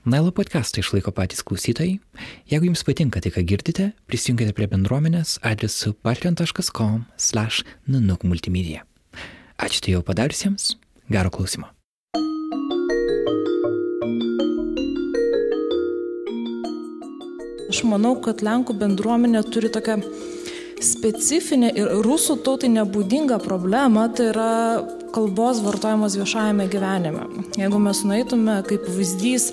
Nailo podcastą išlaiko patys klausytojai. Jeigu jums patinka tai, ką girdite, prisijunkite prie bendruomenės adresu patreon.com/nanuk multimedia. Ačiū tai jau padarysiems, gero klausimo. Aš manau, kad Lenkų bendruomenė turi tokią specifinę ir rusų tautai nebūdingą problemą, tai yra kalbos vartojimas viešajame gyvenime. Jeigu mes nueitume kaip pavyzdys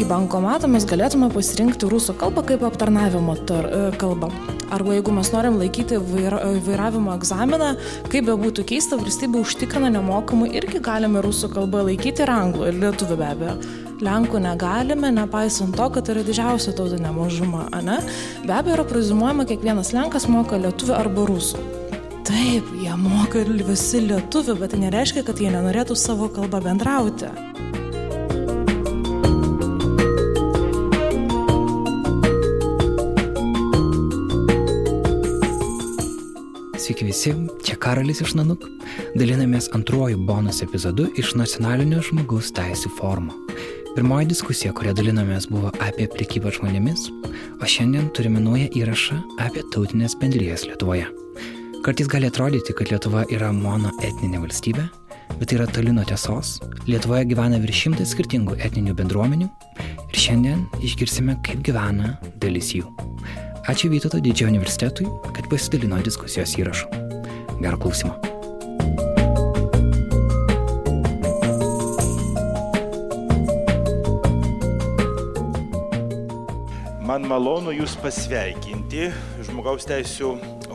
į bankomatą, mes galėtume pasirinkti rusų kalbą kaip aptarnavimo tar, e, kalbą. Arba jeigu mes norim laikyti vaira, vairavimo egzaminą, kaip be būtų keista, valstybė užtikrina nemokamai irgi galime rusų kalbą laikyti ir anglų, ir lietuvių be abejo. Lenkų negalime, nepaisant to, kad yra didžiausia tautinė mažuma, ne? Be abejo, yra prezumuojama, kiekvienas Lenkas moka lietuvių arba rusų. Taip, jie moka ir visi lietuvių, bet tai nereiškia, kad jie nenorėtų savo kalbą bendrauti. Sveiki visi, čia Karolis iš Nanuk. Dalinamės antruoju bonus epizodu iš Nacionalinio žmogaus teisų forumo. Pirmoji diskusija, kurią dalinamės, buvo apie prekybą žmonėmis, o šiandien turime naują įrašą apie tautinės bendrijas Lietuvoje. Kartais gali atrodyti, kad Lietuva yra mono etninė valstybė, bet tai yra toli nuo tiesos. Lietuvoje gyvena virš šimtas skirtingų etninių bendruomenių ir šiandien išgirsime, kaip gyvena dalis jų. Ačiū Vytauto didžiojo universitetui, kad pasidalino diskusijos įrašu. Gero klausimo. Man malonu Jūs pasveikinti žmogaus teisų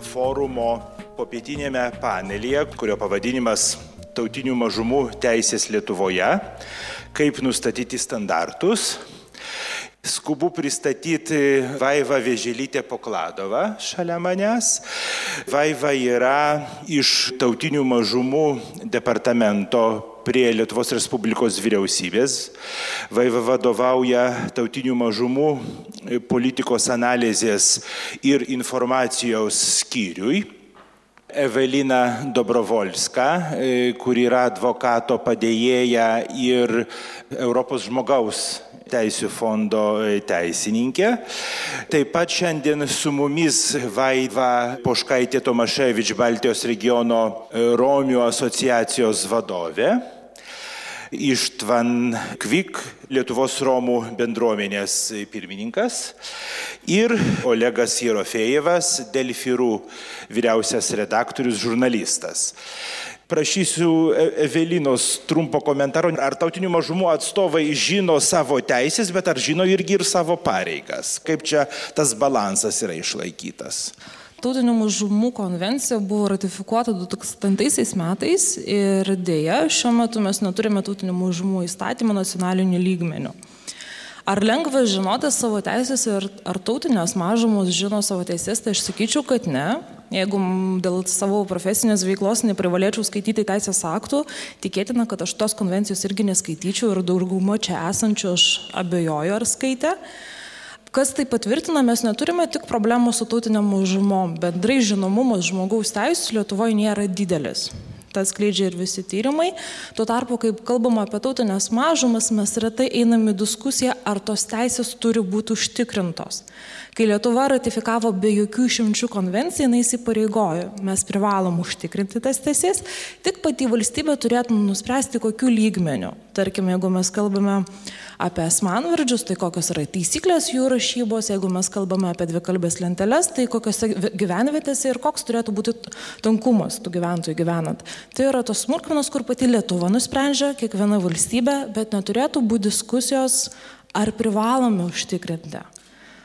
forumo popietinėme panelyje, kurio pavadinimas Tautinių mažumų teisės Lietuvoje, kaip nustatyti standartus Skubu pristatyti Vaiva Vėželytė Pokladova šalia manęs. Vaiva yra iš tautinių mažumų departamento prie Lietuvos Respublikos vyriausybės. Vadovauja tautinių mažumų politikos analizės ir informacijos skyriui. Evelina Dobrovolska, kuri yra advokato padėjėja ir Europos žmogaus teisų fondo teisininkė. Taip pat šiandien su mumis Vaiva Poškaitė Tomaševič, Baltijos regiono Romių asociacijos vadovė. Ištvan Kvik, Lietuvos Romų bendruomenės pirmininkas ir Olegas Jerofejevas, Delfirų vyriausias redaktorius, žurnalistas. Prašysiu e- Evelinos trumpo komentaro, ar tautinių mažumų atstovai žino savo teisės, bet ar žino irgi ir savo pareigas. Kaip čia tas balansas yra išlaikytas. Tautinių mažumų konvencija buvo ratifikuota 2000 metais ir dėja šiuo metu mes neturime tautinių mažumų įstatymą nacionaliniu lygmeniu. Ar lengva žinoti savo teisės ir ar tautinės mažumos žino savo teisės, tai aš sakyčiau, kad ne. Jeigu dėl savo profesinės veiklos neprivalėčiau skaityti teisės aktų, tikėtina, kad aš tos konvencijos irgi neskaityčiau ir daugumą čia esančių aš abejoju ar skaitę. Kas tai patvirtina, mes neturime tik problemų su tautiniam mažumom. Bendrai žinomumas žmogaus teisų Lietuvoje nėra didelis. Tas skleidžia ir visi tyrimai. Tuo tarpu, kai kalbama apie tautinės mažumas, mes retai einame į diskusiją, ar tos teisės turi būti užtikrintos. Kai Lietuva ratifikavo be jokių išimčių konvenciją, jinai įsipareigojo, mes privalom užtikrinti tas teisės, tik pati valstybė turėtų nuspręsti, kokiu lygmeniu. Tarkime, jeigu mes kalbame apie asmenvardžius, tai kokios yra taisyklės jų rašybos, jeigu mes kalbame apie dvikalbės lenteles, tai kokiose gyvenvietėse ir koks turėtų būti tankumas tų gyventojų gyvenant. Tai yra tos smulkmenos, kur pati Lietuva nusprendžia, kiekviena valstybė, bet neturėtų būti diskusijos, ar privalome užtikrinti.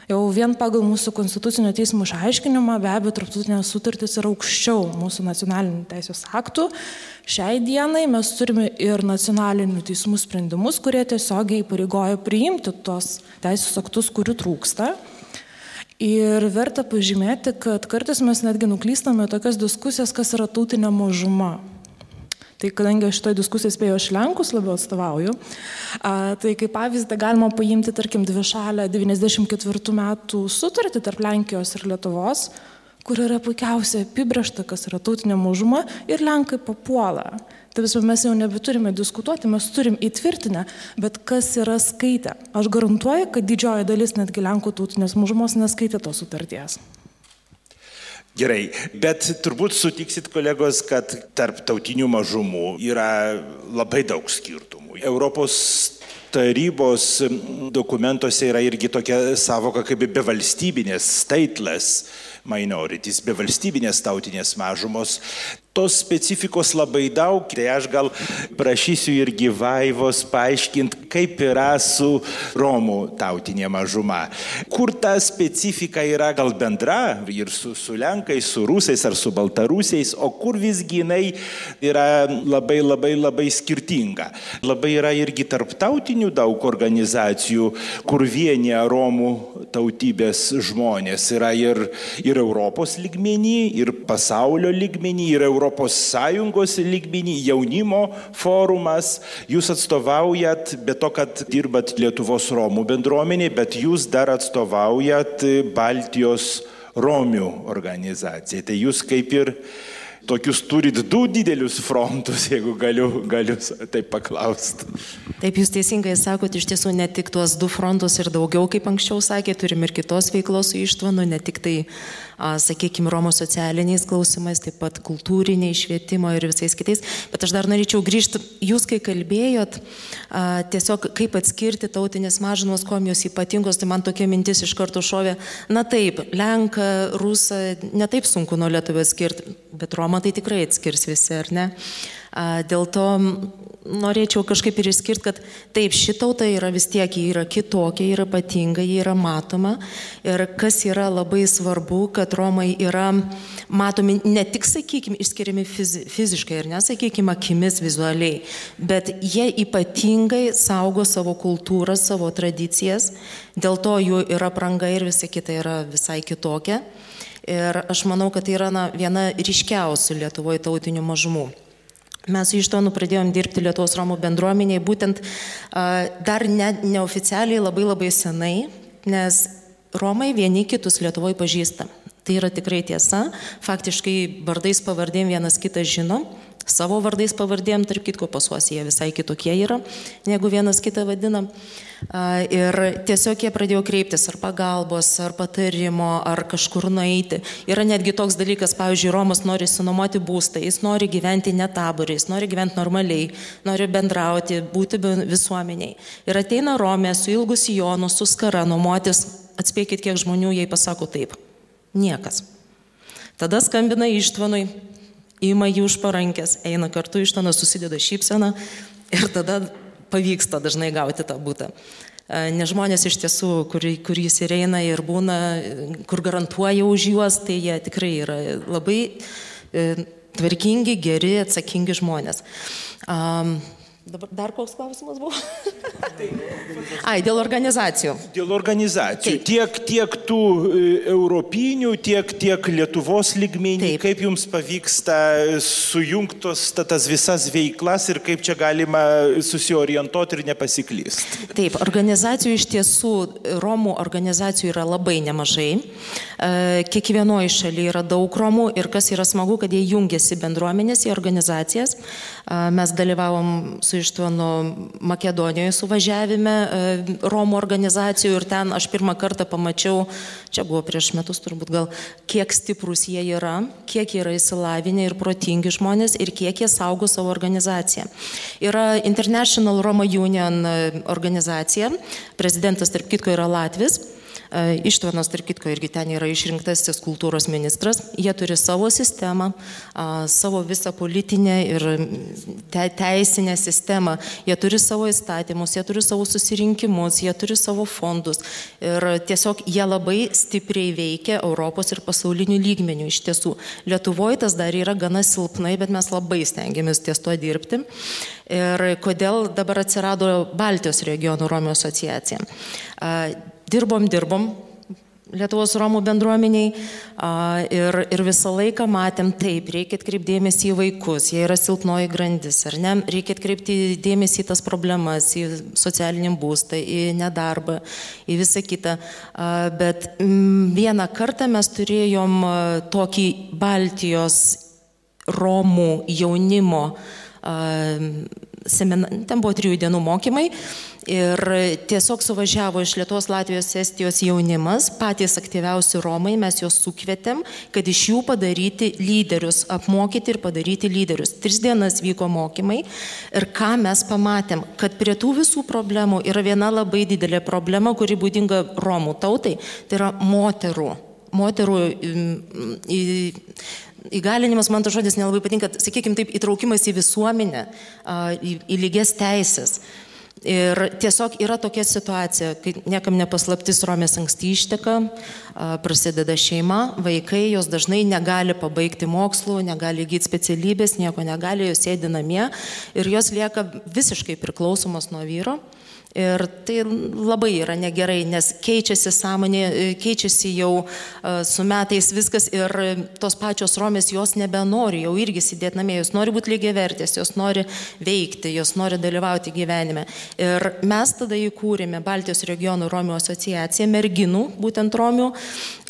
Jau vien pagal mūsų konstitucinio teismo išaiškinimą be abejo tarptautinės sutartys yra aukščiau mūsų nacionalinių teisės aktų. Šiai dienai mes turime ir nacionalinių teismų sprendimus, kurie tiesiogiai pareigoja priimti tos teisės aktus, kurių trūksta. Ir verta pažymėti, kad kartais mes netgi nuklystame tokias diskusijas, kas yra tautinė mažuma. Tai kadangi aš šitoje diskusijoje spėjau aš Lenkus labiau atstovauju, a, tai kaip pavyzdį galima paimti, tarkim, dvi šalę 94 metų sutartį tarp Lenkijos ir Lietuvos, kur yra puikiausiai apibriešta, kas yra tautinė mažuma ir Lenkai papuola. Tai visų mes jau nebeturime diskutuoti, mes turim įtvirtinę, bet kas yra skaitę. Aš garantuoju, kad didžioji dalis netgi Lenkų tautinės mažumos neskaitė tos sutarties. Gerai, bet turbūt sutiksit kolegos, kad tarp tautinių mažumų yra labai daug skirtumų. Europos tarybos dokumentuose yra irgi tokia savoka kaip bevalstybinės, stateless minorities, bevalstybinės tautinės mažumos tos specifikos labai daug, tai aš gal prašysiu ir gyvaivos paaiškinti, kaip yra su Romų tautinė mažuma. Kur ta specifika yra gal bendra ir su, su Lenkais, su Rusais ar su Baltarusiais, o kur visgi jinai yra labai labai labai skirtinga. Labai yra irgi tarptautinių daug organizacijų, kur vienyje Romų tautybės žmonės yra ir, ir Europos lygmenį, ir pasaulio lygmenį, ir Europos ES lygmenį, jaunimo forumas, jūs atstovaujat, be to, kad dirbat Lietuvos Romų bendruomeniai, bet jūs dar atstovaujat Baltijos Romių organizacijai. Tai jūs kaip ir tokius turit du didelius frontus, jeigu galiu, galiu taip paklausti. Taip, jūs teisingai sakote, iš tiesų ne tik tuos du frontus ir daugiau, kaip anksčiau sakė, turim ir kitos veiklos su ištvanu, ne tik tai sakykime, Romos socialiniais klausimais, taip pat kultūriniai, švietimo ir visais kitais. Bet aš dar norėčiau grįžti, jūs kai kalbėjot, tiesiog kaip atskirti tautinės mažumos, kuo jos ypatingos, tai man tokia mintis iš karto šovė, na taip, Lenka, Rusa, netaip sunku nuo Lietuvio skirti, bet Roma tai tikrai atskirs visi, ar ne? Dėl to norėčiau kažkaip ir išskirti, kad taip, ši tauta yra vis tiek, ji yra kitokia, yra ypatinga, ji yra matoma. Ir kas yra labai svarbu, kad Romai yra matomi ne tik, sakykime, išskiriami fiz, fiziškai ir nesakykime, akimis vizualiai, bet jie ypatingai saugo savo kultūrą, savo tradicijas, dėl to jų yra pranga ir visa kita yra visai kitokia. Ir aš manau, kad tai yra na, viena ryškiausių Lietuvoje tautinių mažumų. Mes iš to nu pradėjom dirbti Lietuvos Romų bendruomeniai, būtent dar ne, neoficialiai labai labai senai, nes Romai vieni kitus Lietuvoje pažįsta. Tai yra tikrai tiesa. Faktiškai vardais pavardėm vienas kitą žino. Savo vardais pavardėm, tarp kitko pasuos jie visai kitokie yra, negu vienas kitą vadina. Ir tiesiog jie pradėjo kreiptis ar pagalbos, ar patarimo, ar kažkur nueiti. Yra netgi toks dalykas, pavyzdžiui, Romas nori sinuomoti būstą, jis nori gyventi ne taborį, jis nori gyventi normaliai, nori bendrauti, būti visuomeniai. Ir ateina Romė su ilgu sijonu, su skara nuomotis, atspėkit, kiek žmonių jai pasako taip. Niekas. Tada skambina ištvanui, ima jį už parankės, eina kartu iš ten, susideda šypseną ir tada pavyksta dažnai gauti tą būtą. E, Nes žmonės iš tiesų, kur, kur jis ir eina ir būna, kur garantuoja už juos, tai jie tikrai yra labai e, tvarkingi, geri, atsakingi žmonės. Um, Dabar dar koks klausimas buvo? Ai, dėl organizacijų. Dėl organizacijų. Taip. Tiek, tiek tų e, europinių, tiek, tiek Lietuvos lygmenį. Kaip jums pavyksta sujungtos tas visas veiklas ir kaip čia galima susiorientuoti ir nepasiklysti? Taip, organizacijų iš tiesų, Romų organizacijų yra labai nemažai. E, kiekvienoje šalyje yra daug Romų ir kas yra smagu, kad jie jungiasi bendruomenės į organizacijas. E, mes dalyvavom su iš to nuo Makedonijoje suvažiavime e, Romų organizacijų ir ten aš pirmą kartą pamačiau, čia buvo prieš metus turbūt gal, kiek stiprus jie yra, kiek yra įsilavinę ir protingi žmonės ir kiek jie saugo savo organizaciją. Yra International Roma Union e, organizacija, prezidentas tarp kitko yra Latvis. E, Ištvanas, tarp kitko, irgi ten yra išrinktasis kultūros ministras. Jie turi savo sistemą, savo visą politinę ir te, teisinę sistemą. Jie turi savo įstatymus, jie turi savo susirinkimus, jie turi savo fondus. Ir tiesiog jie labai stipriai veikia Europos ir pasaulinių lygmenių. Iš tiesų, Lietuvoje tas dar yra gana silpnai, bet mes labai stengiamės ties to dirbti. Ir kodėl dabar atsirado Baltijos regionų Romio asociacija dirbom, dirbom Lietuvos Romų bendruomeniai ir, ir visą laiką matėm, taip, reikia atkreipdėmėsi į vaikus, jie yra silpnoji grandis, ar ne, reikia atkreipti dėmesį į tas problemas, į socialinį būstą, į nedarbą, į visą kitą. Bet vieną kartą mes turėjom tokį Baltijos Romų jaunimo semina, ten buvo trijų dienų mokymai ir tiesiog suvažiavo iš Lietuvos, Latvijos, Estijos jaunimas, patys aktyviausi Romai, mes juos sukvietėm, kad iš jų padaryti lyderius, apmokyti ir padaryti lyderius. Tris dienas vyko mokymai ir ką mes pamatėm, kad prie tų visų problemų yra viena labai didelė problema, kuri būdinga Romų tautai, tai yra moterų moterų įgalinimas, man tas žodis nelabai patinka, sakykime taip, įtraukimas į visuomenę, į, į lygias teisės. Ir tiesiog yra tokia situacija, kai niekam nepaslaptis Romės anksti išteka, prasideda šeima, vaikai, jos dažnai negali pabaigti mokslų, negali įgyti specialybės, nieko negali, jos sėdi namie ir jos lieka visiškai priklausomos nuo vyro. Ir tai labai yra negerai, nes keičiasi sąmonė, keičiasi jau su metais viskas ir tos pačios romės jos nebenori jau irgi sėdėti namie, jos nori būti lygiai vertės, jos nori veikti, jos nori dalyvauti gyvenime. Ir mes tada įkūrėme Baltijos regionų Romio asociaciją, merginų, būtent Romių.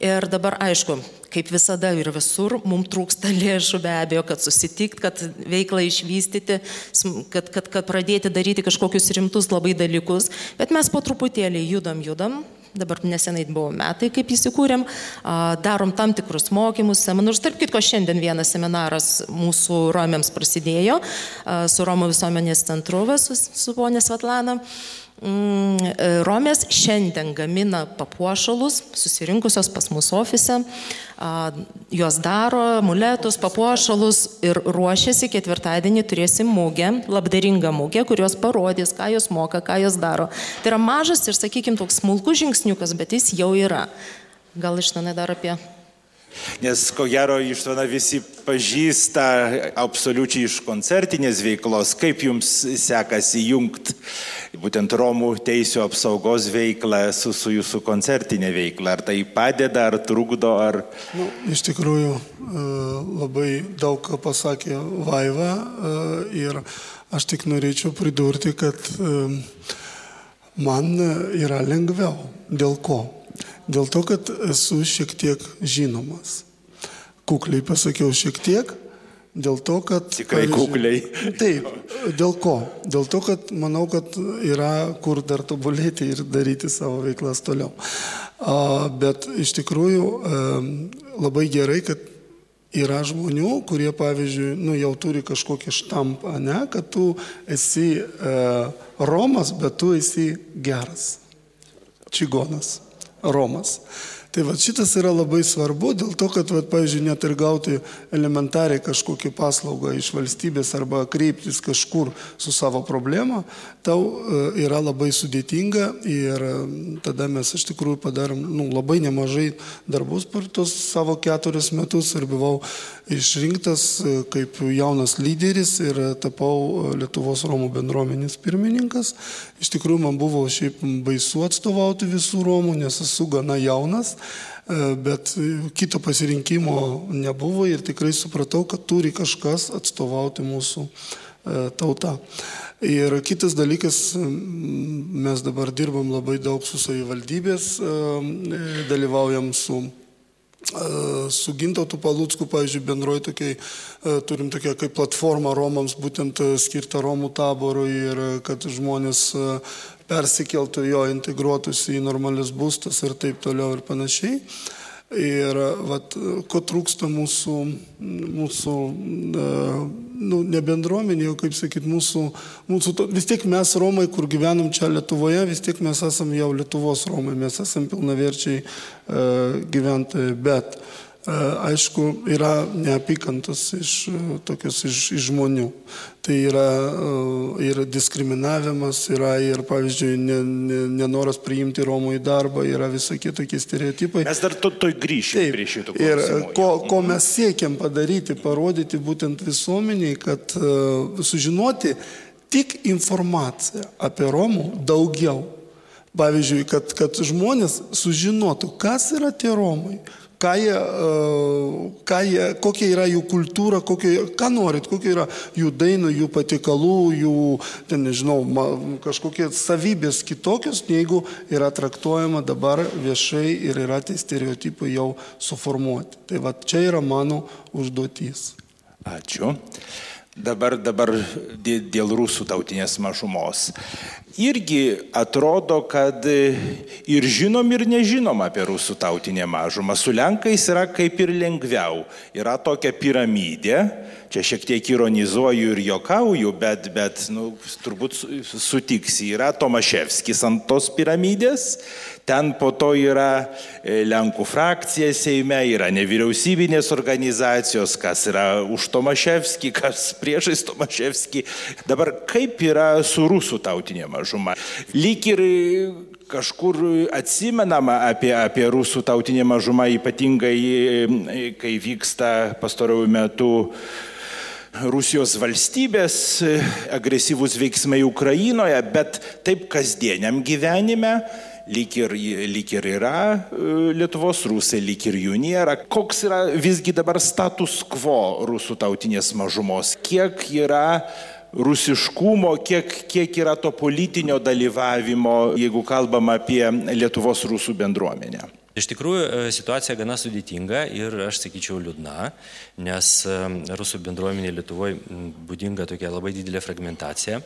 Ir dabar aišku, kaip visada ir visur, mums trūksta lėšų be abejo, kad susitikt, kad veiklą išvystyti, kad, kad, kad pradėti daryti kažkokius rimtus labai dalykus, bet mes po truputėlį judam, judam. Dabar nesenai buvo metai, kaip įsikūrėm, darom tam tikrus mokymus, seminarus. Tarp kitko, šiandien vienas seminaras mūsų Romėms prasidėjo su Romų visuomenės centru su, su ponė Svetlana. Mm, e, Romės šiandien gamina papuošalus, susirinkusios pas mūsų ofise, juos daro, muletus, papuošalus ir ruošiasi ketvirtadienį turėsim mūgę, labdaringą mūgę, kurios parodys, ką jos moka, ką jos daro. Tai yra mažas ir, sakykime, toks smulkus žingsniukas, bet jis jau yra. Gal išnanai dar apie Nes ko gero ištvana visi pažįsta absoliučiai iš koncertinės veiklos, kaip jums sekasi jungti būtent Romų teisų apsaugos veiklą su, su jūsų koncertinė veikla. Ar tai padeda, ar trukdo, ar... Nu, iš tikrųjų e, labai daug ką pasakė Vaiva e, ir aš tik norėčiau pridurti, kad e, man yra lengviau. Dėl ko? Dėl to, kad esu šiek tiek žinomas. Kukliai pasakiau šiek tiek, dėl to, kad... Tikrai kukliai. Taip, dėl ko? Dėl to, kad manau, kad yra kur dar tobulėti ir daryti savo veiklas toliau. Bet iš tikrųjų labai gerai, kad yra žmonių, kurie, pavyzdžiui, nu, jau turi kažkokį štampą, ne, kad tu esi e, Romas, bet tu esi geras. Čigonas. Romas. Tai va šitas yra labai svarbu dėl to, kad, va, pavyzdžiui, net ir gauti elementariai kažkokią paslaugą iš valstybės arba kreiptis kažkur su savo problema, tau e, yra labai sudėtinga ir e, tada mes iš tikrųjų padarom nu, labai nemažai darbus per tos savo keturis metus ir buvau išrinktas e, kaip jaunas lyderis ir tapau Lietuvos Romų bendruomenės pirmininkas. Iš tikrųjų man buvo šiaip baisu atstovauti visų Romų, nes esu gana jaunas. E, bet kito pasirinkimo nebuvo ir tikrai supratau, kad turi kažkas atstovauti mūsų e, tautą. Ir kitas dalykas, mes dabar dirbam labai daug su savivaldybės, e, dalyvaujam su su Gintautu Palucku, pavyzdžiui, bendroji tokiai, turim tokią kaip platformą Romams, būtent skirtą Romų taborui ir kad žmonės persikeltų jo, integruotųsi į normalius būstus ir taip toliau ir panašiai. Ir vat, ko trūksta mūsų, mūsų nu, ne bendruomenė, jau kaip sakyt, mūsų, mūsų to, vis tiek mes Romai, kur gyvenam čia Lietuvoje, vis tiek mes esame jau Lietuvos Romai, mes esame pilnaverčiai uh, gyventojai, bet uh, aišku, yra neapykantos iš, tokios iš, iš žmonių. Tai yra ir diskriminavimas, yra ir, pavyzdžiui, nenoras priimti Romų į darbą, yra visokie tokie stereotipai. Mes dar to, to grįšime prie šito. Ir ko, ko mes siekiam padaryti, parodyti būtent visuomeniai, kad sužinoti tik informaciją apie Romų daugiau. Pavyzdžiui, kad, kad žmonės sužinotų, kas yra tie Romai, ką jie, e, ką jie, kokia yra jų kultūra, kokia, ką norit, kokia yra jų dainų, jų patikalų, jų, ten nežinau, kažkokie savybės kitokios, negu yra traktuojama dabar viešai ir yra tie stereotipai jau suformuoti. Tai va čia yra mano užduotis. Ačiū. Dabar, dabar dėl rusų tautinės mažumos. Irgi atrodo, kad ir žinom, ir nežinom apie rusų tautinę mažumą. Su Lenkais yra kaip ir lengviau. Yra tokia piramidė, čia šiek tiek ironizuoju ir jokauju, bet, bet nu, turbūt sutiksi, yra Tomaševskis ant tos piramidės, Ten po to yra e, Lenkų frakcija Seime, yra nevyriausybinės organizacijos, kas yra už Tomaševskį, kas priešais Tomaševskį. Dabar kaip yra su rusų tautinė mažuma? Lyg ir kažkur atsimenama apie, apie rusų tautinę mažumą, ypatingai e, kai vyksta pastarojų metų Rusijos valstybės e, agresyvūs veiksmai Ukrainoje, bet taip kasdieniam gyvenime lyg ir, lyg ir yra e, Lietuvos rusai, lyg ir jų nėra. Koks yra visgi dabar status quo rusų tautinės mažumos? Kiek yra rusiškumo, kiek, kiek yra to politinio dalyvavimo, jeigu kalbam apie Lietuvos rusų bendruomenę? Iš tikrųjų, e, situacija gana sudėtinga ir aš sakyčiau liūdna, nes e, rusų bendruomenė Lietuvoje būdinga tokia labai didelė fragmentacija.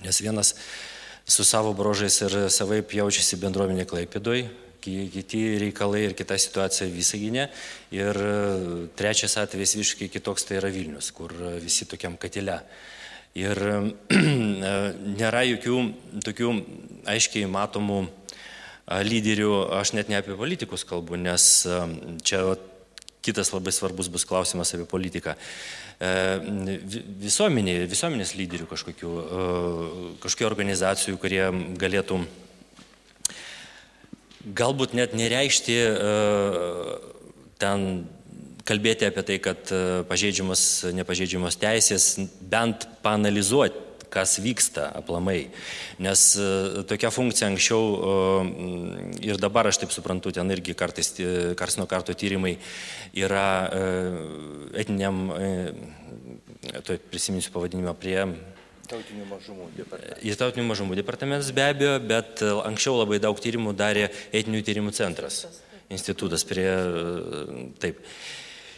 Nes vienas su savo brožais ir savai jaučiasi bendruomenė Klaipėdoj, kiti reikalai ir kita situacija Visaginė. Ir e, trečias atvejis visiškai kitoks tai yra Vilnius, kur visi tokiam katile. Ir e, nėra jokių tokių aiškiai matomų lyderių, aš net ne apie politikus kalbu, nes čia kitas labai svarbus bus klausimas apie politiką. E, visuomenė, visuomenės lyderių kažkokių, e, kažkokių organizacijų, kurie galėtų galbūt net nereikšti e, ten kalbėti apie tai, kad pažeidžiamos, nepažeidžiamos teisės, bent panalizuoti kas vyksta aplamai. Nes e, tokia funkcija anksčiau e, ir dabar aš taip suprantu, ten irgi kartais kars nuo karto tyrimai yra e, etiniam, tai prisiminsiu pavadinimą prie Tautinių mažumų departamentas. Į tautinių mažumų departamentas be abejo, bet anksčiau labai daug tyrimų darė etinių tyrimų centras, institutas prie taip.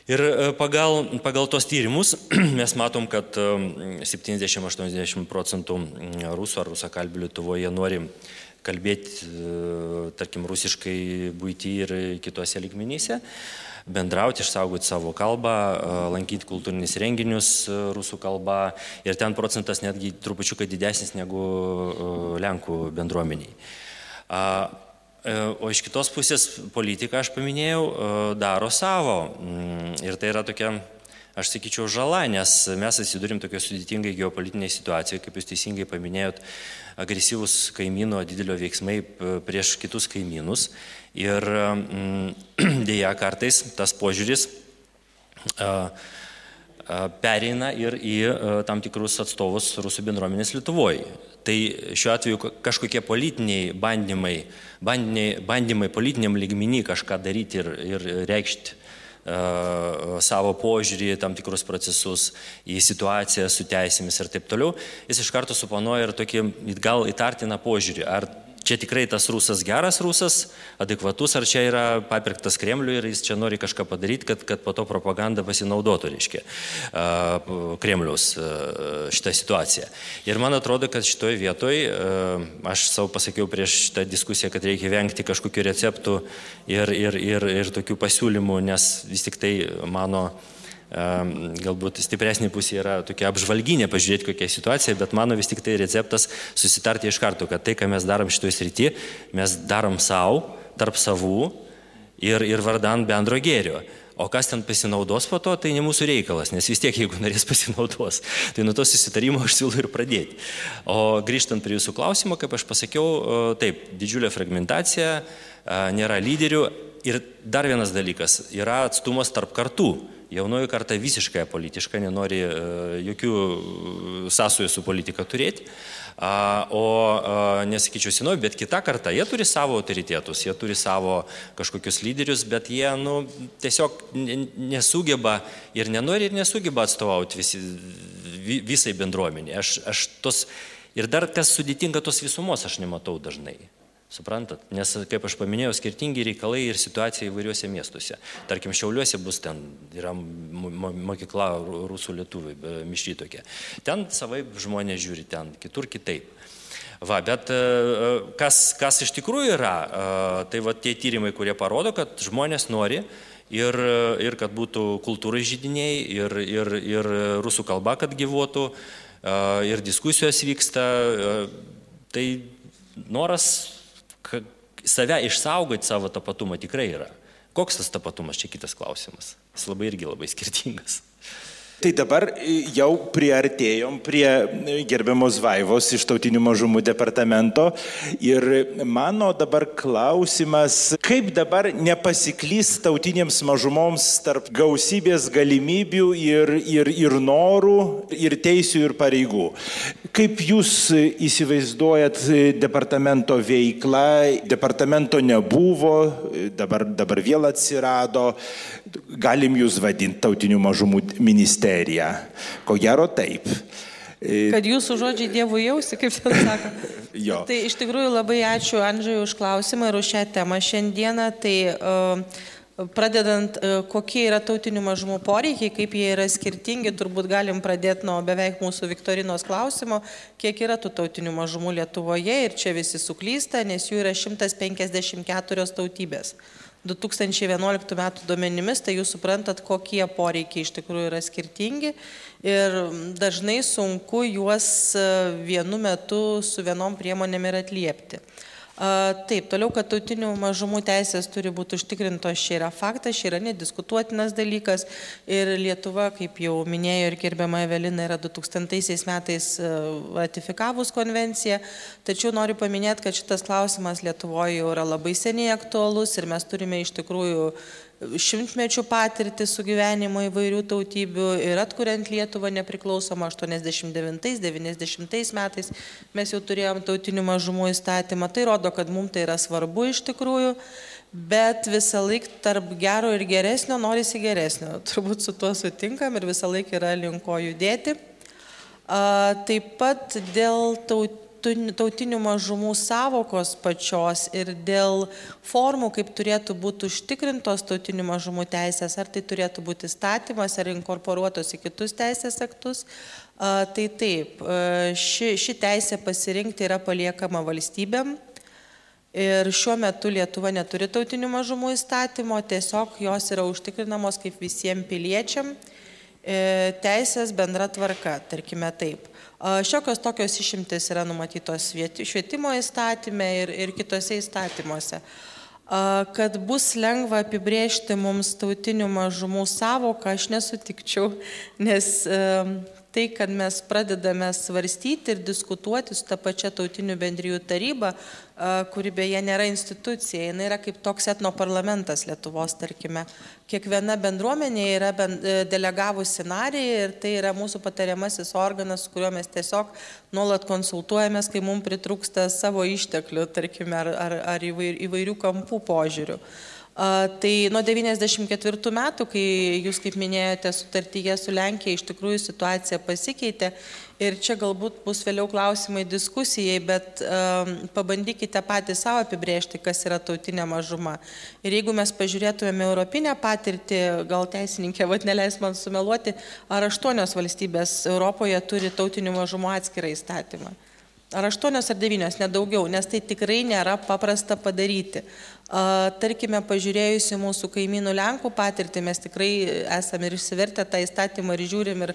Ir e, pagal, pagal tos tyrimus mes matom, kad 70-80 e, procentų rusų ar rusakalbių Lietuvoje nori kalbėti, e, tarkim, rusiškai būti ir kitose likmenyse, bendrauti, išsaugoti savo kalbą, lankyti kultūrinius renginius rusų kalba ir ten procentas netgi trupučiuką didesnis negu Lenkų bendruomeniai. E, o iš kitos pusės politika, aš paminėjau, e, daro savo. Mm, ir tai yra tokia, aš sakyčiau, žala, nes mes atsidurim tokio sudėtingai geopolitiniai situacijai, kaip jūs teisingai paminėjot, agresyvus kaimyno didelio veiksmai prieš kitus kaimynus. Ir mm, dėja kartais tas požiūris uh, pereina ir į tam tikrus atstovus rusų bendruomenės Lietuvoje. Tai šiuo atveju kažkokie politiniai bandymai, bandymai, bandymai politiniam lygmenį kažką daryti ir, ir reikšti uh, savo požiūrį, tam tikrus procesus į situaciją su teisėmis ir taip toliau, jis iš karto suponuoja ir tokį gal įtartiną požiūrį, ar čia tikrai tas rusas geras rusas, adekvatus, ar čia yra papirktas Kremliui ir jis čia nori kažką padaryti, kad, kad po to propaganda pasinaudotų, reiškia, Kremliaus šitą situaciją. Ir man atrodo, kad šitoje vietoje, aš savo pasakiau prieš šitą diskusiją, kad reikia vengti kažkokių receptų ir, ir, ir, ir tokių pasiūlymų, nes vis tik tai mano galbūt stipresnė pusė yra tokia apžvalginė, pažiūrėti kokia situacija, bet mano vis tik tai receptas susitarti iš karto, kad tai, ką mes darom šitoje srityje, mes darom savo, tarp savų ir, ir vardan bendro gėrio. O kas ten pasinaudos po to, tai ne mūsų reikalas, nes vis tiek, jeigu norės pasinaudos, tai nuo to susitarimo aš siūlau ir pradėti. O grįžtant prie jūsų klausimo, kaip aš pasakiau, taip, didžiulė fragmentacija, nėra lyderių ir dar vienas dalykas, yra atstumas tarp kartų. Jaunoji karta visiškai politiška, nenori e, jokių e, sąsojų su politika turėti. O nesakyčiau senoji, bet kita karta, jie turi savo autoritetus, jie turi savo kažkokius lyderius, bet jie nu, tiesiog nesugeba ir nenori ir nesugeba atstovauti visi, visai bendruomenė. Aš, aš tos, ir dar kas sudėtinga, tos visumos aš nematau dažnai. Suprantat? Nes, kaip aš paminėjau, skirtingi reikalai ir situacija įvairiuose miestuose. Tarkim, Šiauliuose bus ten, yra mokykla rusų lietuvių, mišry tokia. Ten savai žmonės žiūri, ten kitur kitaip. Va, bet e, e, kas, kas iš tikrųjų yra, e, tai va tie tyrimai, kurie parodo, kad žmonės nori ir, ir kad būtų kultūrai žydiniai, ir, ir, ir rusų kalba, kad gyvuotų, ir diskusijos vyksta. Tai noras save išsaugoti savo tapatumą tikrai yra. Koks tas tapatumas, čia kitas klausimas. Jis labai irgi labai skirtingas. Tai dabar jau priartėjom prie gerbiamos Vaivos iš tautinių mažumų departamento. Ir mano dabar klausimas, kaip dabar nepasiklys tautinėms mažumoms tarp gausybės galimybių ir, ir, ir norų, ir teisių, ir pareigų. Kaip jūs įsivaizduojat departamento veiklą, departamento nebuvo, dabar, dabar vėl atsirado, galim jūs vadinti tautinių mažumų ministeriją. Ko gero taip. E, Kad jūsų žodžiai Dievų jausi, kaip ten sako. jo. Tai iš tikrųjų labai ačiū Andžiui už klausimą ir už šią temą šiandieną. Tai uh, Pradedant, e, kokie yra tautinių mažumų poreikiai, kaip jie yra skirtingi, turbūt galim pradėti nuo beveik mūsų Viktorinos klausimo, kiek yra tų tautinių mažumų Lietuvoje ir čia visi suklysta, nes jų yra 154 tautybės. 2011 metų duomenimis, tai jūs suprantat, kokie poreikiai iš tikrųjų yra skirtingi ir dažnai sunku juos e, vienu metu su vienom priemonėm ir atliepti. Taip, toliau, kad tautinių mažumų teisės turi būti užtikrintos, čia yra faktas, čia yra nediskutuotinas dalykas. Ir Lietuva, kaip jau minėjo ir gerbiama Evelina, yra 2000 metais ratifikavus konvenciją, tačiau noriu paminėti, kad šitas klausimas Lietuvoje jau yra labai seniai aktualus ir mes turime iš tikrųjų šimtmečių patirtį sugyvenimo įvairių tautybių ir atkuriant Lietuvą nepriklausomą 89-90 metais mes jau turėjom tautinių mažumų įstatymą. Tai rodo, kad mums tai yra svarbu iš tikrųjų, bet visą laiką tarp gero ir geresnio norisi geresnio. Turbūt su tuo sutinkam ir visą laiką yra linko judėti. Taip pat dėl tautinių tautinių mažumų savokos pačios ir dėl formų, kaip turėtų būti užtikrintos tautinių mažumų teisės, ar tai turėtų būti įstatymas, ar inkorporuotos į kitus teisės aktus. Tai taip, ši, ši teisė pasirinkti yra paliekama valstybėm. Ir šiuo metu Lietuva neturi tautinių mažumų įstatymo, tiesiog jos yra užtikrinamos kaip visiems piliečiam e, teisės bendra tvarka, tarkime taip. Šiokios tokios išimtis yra numatytos švietimo įstatymė ir, ir kitose įstatymuose. Kad bus lengva apibriežti mums tautinių mažumų savoką, aš nesutikčiau, nes tai, kad mes pradedame svarstyti ir diskutuoti su ta pačia tautinių bendrijų taryba, kuri beje nėra institucija, jinai yra kaip toks etno parlamentas Lietuvos, tarkime. Kiekviena bendruomenė yra e, delegavusi narį ir tai yra mūsų patariamasis organas, su kuriuo mes tiesiog nuolat konsultuojamės, kai mums pritrūksta savo išteklių, tarkime, ar, ar, ar įvairių kampų požiūrių. Tai nuo 94 metų, kai jūs, kaip minėjote, sutartyje su Lenkija iš tikrųjų situacija pasikeitė ir čia galbūt bus vėliau klausimai diskusijai, bet pabandykite patys savo apibrėžti, kas yra tautinė mažuma. Ir jeigu mes pažiūrėtumėme europinę patirtį, gal teisininkė, vad neleis man sumeluoti, ar aštuonios valstybės Europoje turi tautinių mažumų atskirą įstatymą. Ar aštuonios ar devynios, nedaugiau, nes tai tikrai nėra paprasta padaryti. Tarkime, pažiūrėjusi mūsų kaimynų Lenkų patirtį, mes tikrai esame ir išsivertę tą įstatymą ir žiūrim ir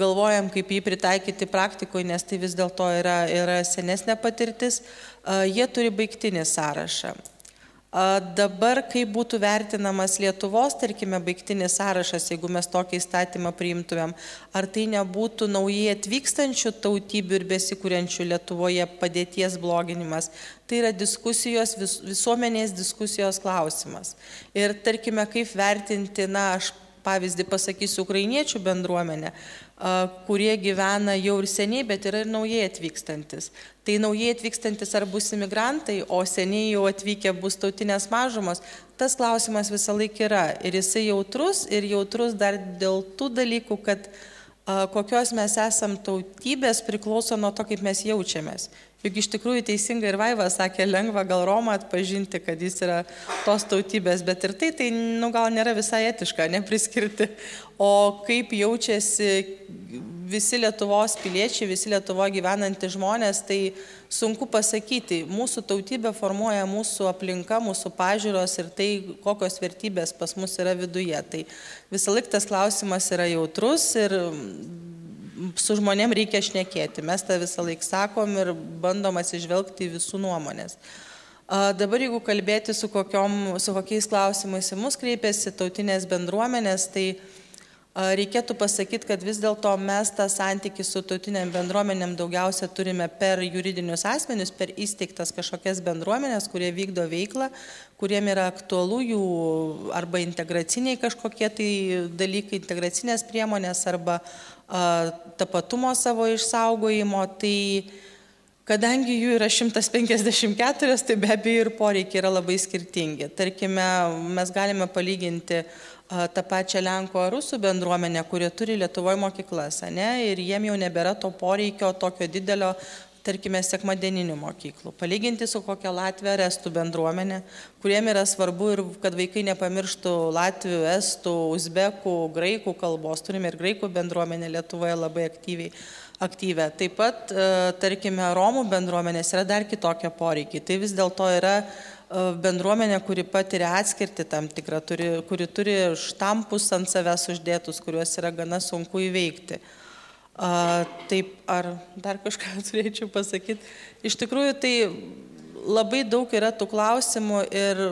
galvojam, kaip jį pritaikyti praktikoje, nes tai vis dėlto yra, yra senesnė patirtis. Jie turi baigtinį sąrašą. Dabar, kaip būtų vertinamas Lietuvos, tarkime, baigtinis sąrašas, jeigu mes tokį įstatymą priimtumėm, ar tai nebūtų naujai atvykstančių tautybių ir besikūrenčių Lietuvoje padėties bloginimas. Tai yra diskusijos, vis, visuomenės diskusijos klausimas. Ir tarkime, kaip vertinti, na, aš pavyzdį pasakysiu, ukrainiečių bendruomenę, kurie gyvena jau ir seniai, bet yra ir naujai atvykstantis. Tai naujai atvykstantis ar bus imigrantai, o seniai jau atvykę bus tautinės mažumos, tas klausimas visą laiką yra. Ir jisai jautrus, ir jautrus dar dėl tų dalykų, kad kokios mes esam tautybės priklauso nuo to, kaip mes jaučiamės. Juk iš tikrųjų teisingai ir Vaiva sakė, lengva gal Romą atpažinti, kad jis yra tos tautybės, bet ir tai, tai nu, gal nėra visai etiška, nepriskirti. O kaip jaučiasi visi Lietuvos piliečiai, visi Lietuvo gyvenantys žmonės, tai sunku pasakyti. Mūsų tautybė formuoja mūsų aplinka, mūsų pažiūros ir tai, kokios vertybės pas mus yra viduje. Tai visą laiką tas klausimas yra jautrus ir su žmonėm reikia šnekėti. Mes tą visą laiką sakom ir bandom atsižvelgti į visų nuomonės. Dabar jeigu kalbėti su, kokiom, su kokiais klausimais į mus kreipiasi tautinės bendruomenės, tai reikėtų pasakyti, kad vis dėlto mes tą santykį su tautiniam bendruomenėm daugiausia turime per juridinius asmenius, per įsteigtas kažkokias bendruomenės, kurie vykdo veiklą, kuriem yra aktualu jų arba integraciniai kažkokie tai dalykai, integracinės priemonės arba tapatumo savo išsaugojimo, tai kadangi jų yra 154, tai be abejo ir poreikiai yra labai skirtingi. Tarkime, mes galime palyginti tą pačią Lenko ar Rusų bendruomenę, kurie turi Lietuvoje mokyklas, ne, ir jiem jau nebėra to poreikio tokio didelio tarkime, sekmadieninių mokyklų. Palyginti su kokia Latvija ar Estų bendruomenė, kuriem yra svarbu ir kad vaikai nepamirštų Latvių, Estų, Uzbekų, Graikų kalbos. Turime ir Graikų bendruomenę Lietuvoje labai aktyviai. Aktyvę. Taip pat, e, tarkime, Romų bendruomenės yra dar kitokie poreikiai. Tai vis dėlto yra e, bendruomenė, kuri patiria atskirti tam tikrą, turi, kuri turi štampus ant savęs uždėtus, kuriuos yra gana sunku įveikti. A, taip, ar dar kažką turėčiau pasakyti. Iš tikrųjų, tai labai daug yra tų klausimų ir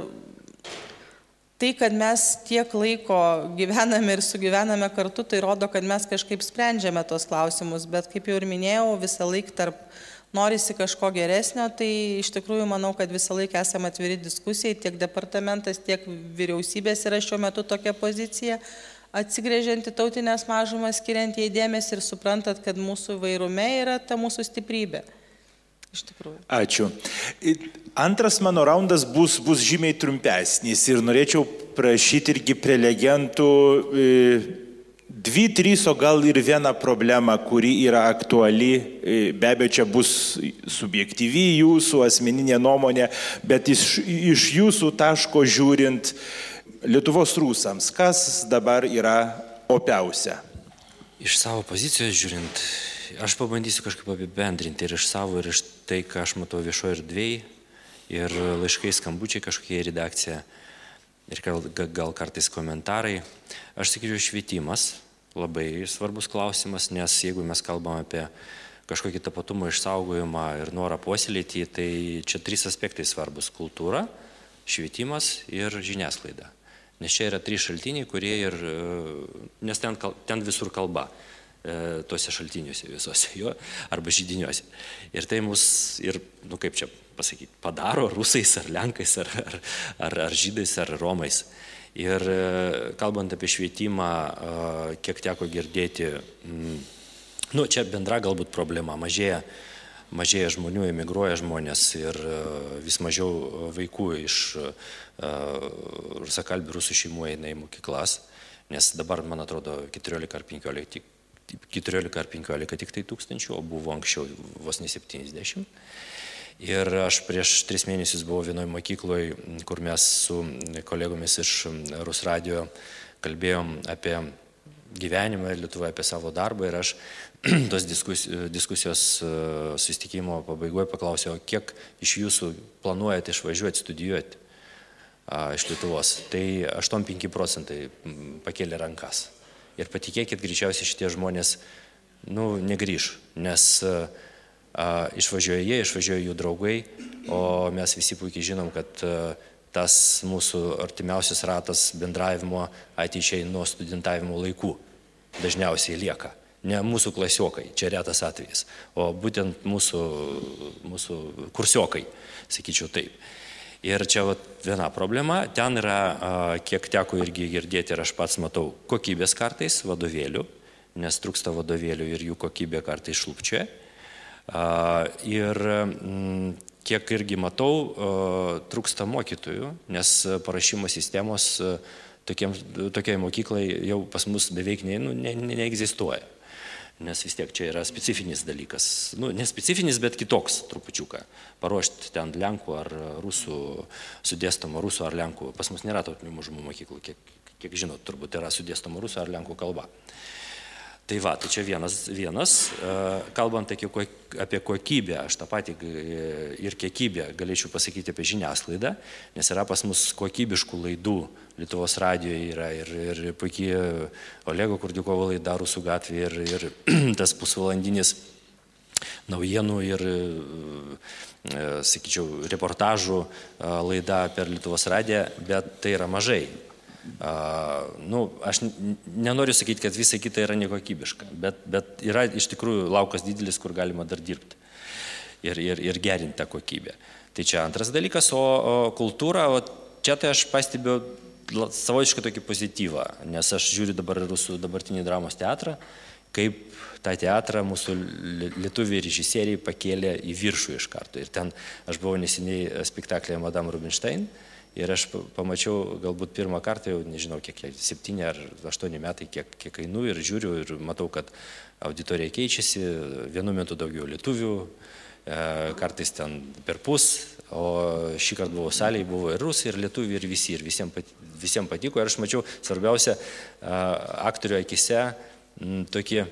tai, kad mes tiek laiko gyvename ir sugyvename kartu, tai rodo, kad mes kažkaip sprendžiame tos klausimus, bet kaip jau ir minėjau, visą laiką tarp norisi kažko geresnio, tai iš tikrųjų manau, kad visą laiką esame atviri diskusijai, tiek departamentas, tiek vyriausybės yra šiuo metu tokia pozicija atsigrėžiant į tautinės mažumas, skiriant jai dėmesį ir suprantat, kad mūsų vairume yra ta mūsų stiprybė. Iš tikrųjų. Ačiū. Antras mano raundas bus, bus žymiai trumpesnis ir norėčiau prašyti irgi prelegentų dvi, trys, o gal ir vieną problemą, kuri yra aktuali. Be abejo, čia bus subjektyvi jūsų asmeninė nuomonė, bet iš, iš jūsų taško žiūrint, Lietuvos rūsams, kas dabar yra opiausia? Iš savo pozicijos žiūrint, aš pabandysiu kažkaip apibendrinti ir iš savo, ir iš tai, ką aš matau viešoje erdvėje, ir laiškai skambučiai kažkokie į redakciją, ir gal, gal kartais komentarai. Aš sakyčiau, švietimas labai svarbus klausimas, nes jeigu mes kalbam apie kažkokį tapatumo išsaugojimą ir norą puoselėti, tai čia trys aspektai svarbus - kultūra, švietimas ir žiniasklaida. Nes čia yra trys šaltiniai, kurie ir, e, nes ten, ten visur kalba, tuose šaltiniuose visuose jo, arba žydiniuose. Ir tai mus, ir, nu kaip čia pasakyti, padaro rusais ar lenkais, ar, ar, ar, ar žydais, ar romais. Ir e, kalbant apie švietimą, kiek teko girdėti, nu čia bendra galbūt problema, mažėja mažėja žmonių, emigruoja žmonės ir vis mažiau vaikų iš rusakalbių rusų šeimų eina į mokyklas, nes dabar, man atrodo, 14 ar 15, tik, 14 ar 15 tik tai tūkstančių, o buvo anksčiau vos ne 70. Ir aš prieš tris mėnesius buvau vienoje mokykloje, kur mes su kolegomis iš Rus radio kalbėjom apie gyvenimą Lietuvoje, apie savo darbą ir aš tos diskusijos, diskusijos susitikimo pabaigoje paklausiau, kiek iš jūsų planuojate išvažiuoti studijuoti iš Lietuvos, tai 85 procentai pakėlė rankas. Ir patikėkit, greičiausiai šitie žmonės, nu, negryž, nes a, išvažiuoja jie, išvažiuoja jų draugai, o mes visi puikiai žinom, kad a, tas mūsų artimiausias ratas bendravimo ateičiai nuo studentavimo laikų dažniausiai lieka. Ne mūsų klasiokai, čia retas atvejis, o būtent mūsų, mūsų kursiokai, sakyčiau taip. Ir čia vat, viena problema, ten yra, kiek teko irgi girdėti ir aš pats matau, kokybės kartais vadovėlių, nes trūksta vadovėlių ir jų kokybė kartais šlupčia. Ir mm, kiek irgi matau, trūksta mokytojų, nes parašymo sistemos tokiai mokyklai jau pas mus beveik ne, nu, ne, ne, neegzistuoja. Nes vis tiek čia yra specifinis dalykas. Nu, nespecifinis, bet kitoks trupučiuką. Paruošti ten lenkų ar rusų, sudėstomą rusų ar lenkų. Pas mus nėra tautinių mažumų mokyklų, kiek, kiek žinot, turbūt yra sudėstoma rusų ar lenkų kalba. Tai va, tai čia vienas, vienas. E, kalbant apie kokybę, aš tą patį ir kiekybę galėčiau pasakyti apie žiniasklaidą, nes yra pas mus kokybiškų laidų, Lietuvos radijoje yra ir, ir puikiai Olego Kurdikovo laida Rusų gatvė ir, ir tas pusvalandinis naujienų ir, e, sakyčiau, reportažų e, laida per Lietuvos radiją, bet tai yra mažai. Uh, nu, aš nenoriu sakyti, kad visa kita yra nekokybiška, bet, bet yra iš tikrųjų laukas didelis, kur galima dar dirbti ir, ir, ir gerinti tą kokybę. Tai čia antras dalykas, o, o kultūra, o čia tai aš pastebiu savotišką tokį pozityvą, nes aš žiūriu dabar rusų dabartinį dramos teatrą, kaip tą teatrą mūsų lietuviai režisieriai pakėlė į viršų iš karto. Ir ten aš buvau neseniai spektaklėje Madame Rubinstein ir aš pamačiau galbūt pirmą kartą, jau nežinau, kiek, septyni ar aštuoni metai, kiek, kiek einu ir žiūriu ir matau, kad auditorija keičiasi, vienu metu daugiau lietuvių, e, kartais ten per pus, o šį kartą buvo salėje, buvo ir rusai, ir lietuviai, ir visi, ir visiems, visiems patiko. Ir aš mačiau, svarbiausia, aktorių akise tokį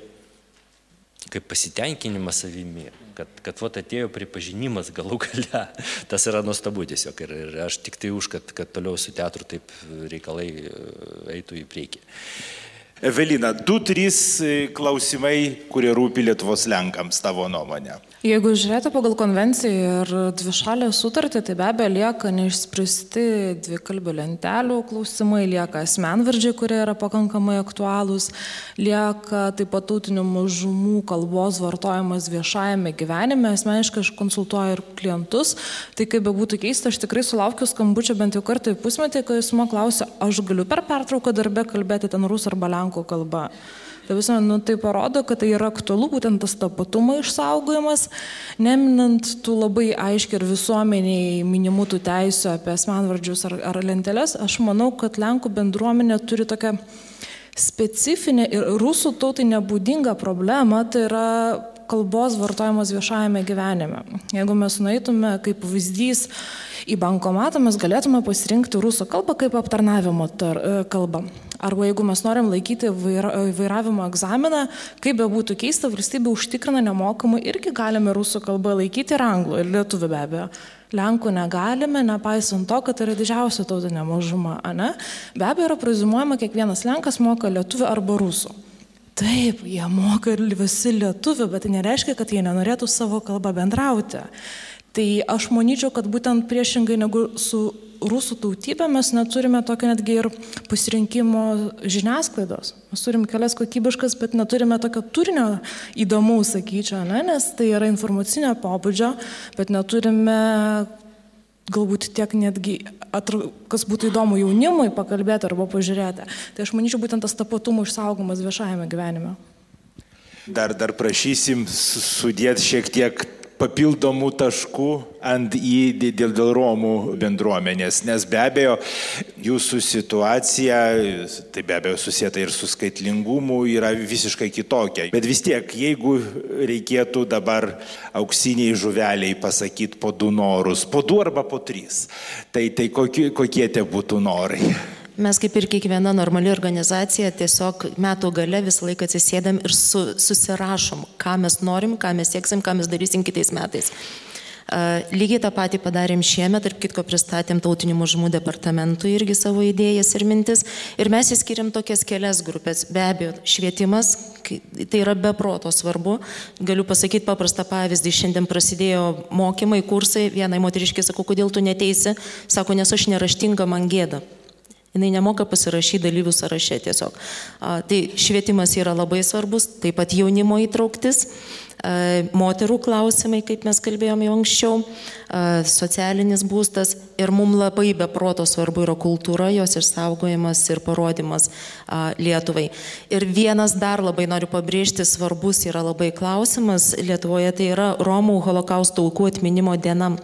kaip pasitenkinimas savimi, kad, kad vat atėjo pripažinimas galų gale. Tas yra nuostabu tiesiog ir, ir aš tik tai už, kad, kad toliau su teatru taip reikalai e, eitų į priekį. Evelina, du, trys e, klausimai, kurie rūpi Lietuvos Lenkams tavo nuomonė. Jeigu žiūrėtų pagal konvenciją ir dvišalę sutartį, tai be abejo lieka neišspręsti dvikalbių lentelių klausimai, lieka asmenvardžiai, kurie yra pakankamai aktualūs, lieka taip pat tautinių mažumų kalbos vartojimas viešajame gyvenime. Asmeniškai aš konsultuoju ir klientus, tai kaip be būtų keista, aš tikrai sulaukiu skambučio bent jau kartą į pusmetį, kai jis man klausia, aš galiu per pertrauką darbę kalbėti ten rusų arba lenkų kalba. Tai visą, nu, tai parodo, kad tai yra aktualu, būtent tas tapatumo išsaugojimas, neminant tų labai aiškiai ir visuomeniai minimų tų teisų apie asmenvardžius ar, ar lenteles, aš manau, kad Lenkų bendruomenė turi tokią specifinę ir rusų tautai nebūdingą problemą, tai yra kalbos vartojimas viešajame gyvenime. Jeigu mes nueitume kaip pavyzdys į bankomatą, mes galėtume pasirinkti rusų kalbą kaip aptarnavimo tar, kalbą. Arba jeigu mes norim laikyti vaira, vairavimo egzaminą, kaip be būtų keista, valstybė užtikrina nemokamai irgi galime rusų kalbą laikyti ir anglų, ir lietuvių be abejo. Lenkų negalime, nepaisant to, kad yra didžiausia tautinė mažuma, ne? Be abejo, yra prezumuojama, kiekvienas Lenkas moka lietuvių arba rusų. Taip, jie moka ir visi lietuvių, bet tai nereiškia, kad jie nenorėtų savo kalbą bendrauti. Tai aš manyčiau, kad būtent priešingai negu su rusų tautybė mes neturime tokio netgi ir pasirinkimo žiniasklaidos. Mes turim kelias kokybiškas, bet neturime tokio turinio įdomaus, sakyčiau, ne? nes tai yra informacinio pobūdžio, bet neturime galbūt tiek netgi, kas būtų įdomu jaunimui pakalbėti arba pažiūrėti. Tai aš manyčiau būtent tas tapatumo išsaugomas viešajame gyvenime. Dar, dar prašysim sudėti šiek tiek papildomų taškų ant į dėl, dėl Romų bendruomenės, nes be abejo jūsų situacija, tai be abejo susijęta ir su skaitlingumu, yra visiškai kitokia. Bet vis tiek, jeigu reikėtų dabar auksiniai žuveliai pasakyti po du norus, po du arba po trys, tai, tai kokie, kokie tie būtų norai? Mes kaip ir kiekviena normali organizacija tiesiog metų gale visą laiką atsisėdam ir su, susirašom, ką mes norim, ką mes sieksim, ką mes darysim kitais metais. Lygiai tą patį padarėm šiemet, tarp kitko pristatėm tautinių mažumų departamentui irgi savo idėjas ir mintis. Ir mes įskiriam tokias kelias grupės. Be abejo, švietimas, tai yra be proto svarbu. Galiu pasakyti paprastą pavyzdį. Šiandien prasidėjo mokymai, kursai. Vienai moteriškiai sako, kodėl tu neteisi? Sako, nes aš neraštinga, man gėda. Jis nemoka pasirašyti dalyvių sąraše tiesiog. A, tai švietimas yra labai svarbus, taip pat jaunimo įtrauktis, a, moterų klausimai, kaip mes kalbėjome jau anksčiau, a, socialinis būstas ir mums labai be proto svarbu yra kultūra, jos išsaugojimas ir parodimas Lietuvai. Ir vienas dar labai noriu pabrėžti, svarbus yra labai klausimas Lietuvoje, tai yra Romų holokausto aukų atminimo diena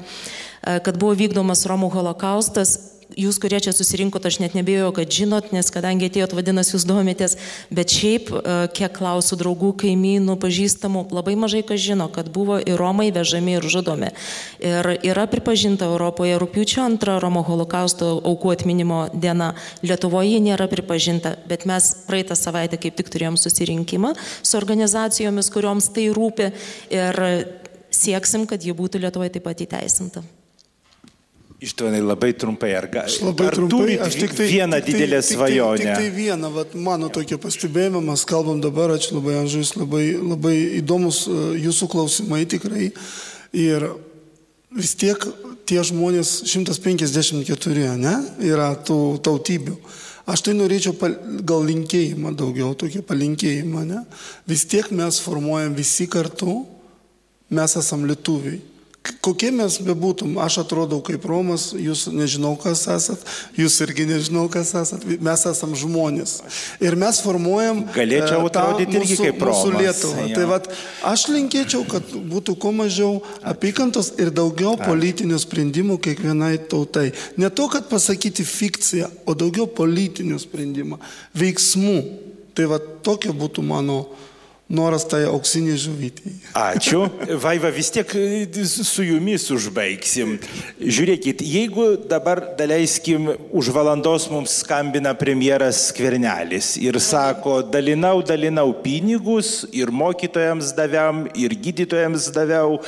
kad buvo vykdomas Romų holokaustas jūs, kurie čia susirinkot, aš net nebėjau, kad žinot, nes kadangi atėjot, vadinasi, jūs domitės, bet šiaip, e, kiek klausų draugų, kaimynų, pažįstamų, labai mažai kas žino, kad buvo ir Romai vežami ir žudomi. Ir yra pripažinta Europoje rūpiučio antrą Romo holokausto aukų atminimo diena. Lietuvoje nėra pripažinta, bet mes praeitą savaitę kaip tik turėjom susirinkimą su organizacijomis, kurioms tai rūpi ir sieksim, kad ji būtų Lietuvoje taip pat įteisinta. Ištvanai labai trumpai, ar, ga, Aš labai ar trumpai, aš tik tai... vieną tik tai- didelę tik tai- svajonę? Tik tai vieną, vat, mano tokia pastebėjimą, mes kalbam dabar, ačiū labai, Anžais, labai, labai įdomus jūsų klausimai tikrai. Ir vis tiek tie žmonės, 154, ne, yra tų tautybių. Aš tai norėčiau pal, gal linkėjimą daugiau, tokį palinkėjimą, ne. Vis tiek mes formuojam visi kartu, mes esam lietuviai kokie mes bebūtum, aš atrodau kaip Romas, jūs nežinau, kas esat, jūs irgi nežinau, kas esat, mes esam žmonės. Ir mes formuojam... Galėčiau atrodyti irgi kaip Romas. Mūsų Lietuvą. Jo. Tai vat, aš linkėčiau, kad būtų kuo mažiau apykantos ir daugiau politinių sprendimų kiekvienai tautai. Ne to, kad pasakyti fikciją, o daugiau politinių sprendimų, veiksmų. Tai va tokia būtų mano noras tai auksinė žuvytė. Ačiū. Vaiva, vis tiek e, su jumis užbaigsim. Žiūrėkit, jeigu dabar daleiskim už valandos mums skambina premjeras Skvernelis ir sako, dalinau, dalinau pinigus ir mokytojams daviam, ir gydytojams daviau,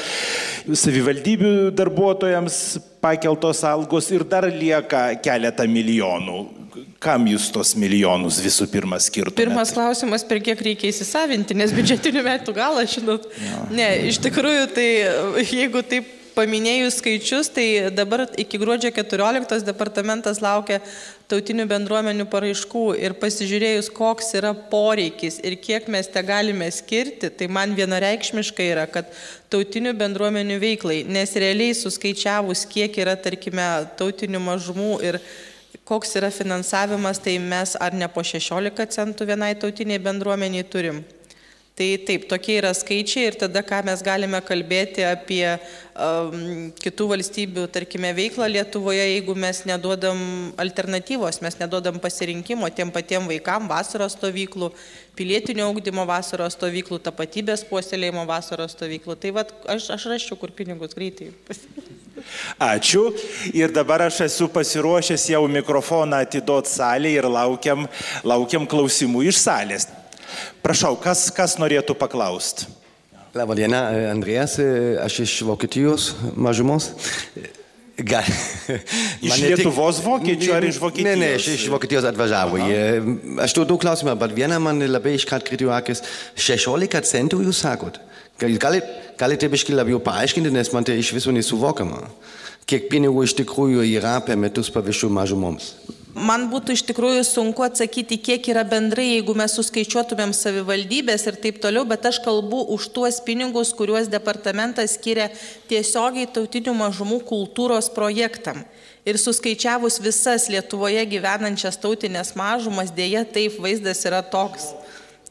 savivaldybių darbuotojams pakeltos algos ir dar lieka keletą milijonų. Kam jūs tos milijonus visų pirma skirtumėte? Pirmas klausimas, per kiek reikia įsisavinti, nes biudžetinių metų galą, žinot. Ne, iš tikrųjų, tai jeigu taip paminėjus skaičius, tai dabar iki gruodžio 14 departamentas laukia tautinių bendruomenių paraiškų ir pasižiūrėjus, koks yra poreikis ir kiek mes te galime skirti, tai man vienareikšmiškai yra, kad tautinių bendruomenių veiklai, nes realiai suskaičiavus, kiek yra, tarkime, tautinių mažumų ir koks yra finansavimas, tai mes ar ne po 16 centų vienai tautiniai bendruomeniai turim. Tai taip, tokie yra skaičiai ir tada, ką mes galime kalbėti apie um, kitų valstybių, tarkime, veiklą Lietuvoje, jeigu mes neduodam alternatyvos, mes neduodam pasirinkimo tiem patiem vaikam vasaros stovyklų, pilietinio augdymo vasaros stovyklų, tapatybės puoselėjimo vasaros stovyklų. Tai vad, aš, aš raščiau, kur pinigus greitai. Ačiū. Ir dabar aš esu pasiruošęs jau mikrofoną atiduoti salėje ir laukiam, laukiam klausimų iš salės. Prašau, kas, kas norėtų paklausti? Labą dieną, Andrėjas, aš iš Vokietijos mažumos. Gal. Iš Lietuvos vokiečių ar iš Vokietijos? Ne, ne, iš, iš Vokietijos atvažiavo. Aha. Aš turiu daug klausimų, bet vieną man labai iškart krito akis. 16 centų jūs sakot. Galit, galite biškai labiau paaiškinti, nes man tai iš viso nesuvokiama. Kiek pinigų iš tikrųjų yra per metus paviršių mažumoms? Man būtų iš tikrųjų sunku atsakyti, kiek yra bendrai, jeigu mes suskaičiuotumėm savivaldybės ir taip toliau, bet aš kalbu už tuos pinigus, kuriuos departamentas skiria tiesiogiai tautinių mažumų kultūros projektam. Ir suskaičiavus visas Lietuvoje gyvenančias tautinės mažumas, dėja taip vaizdas yra toks.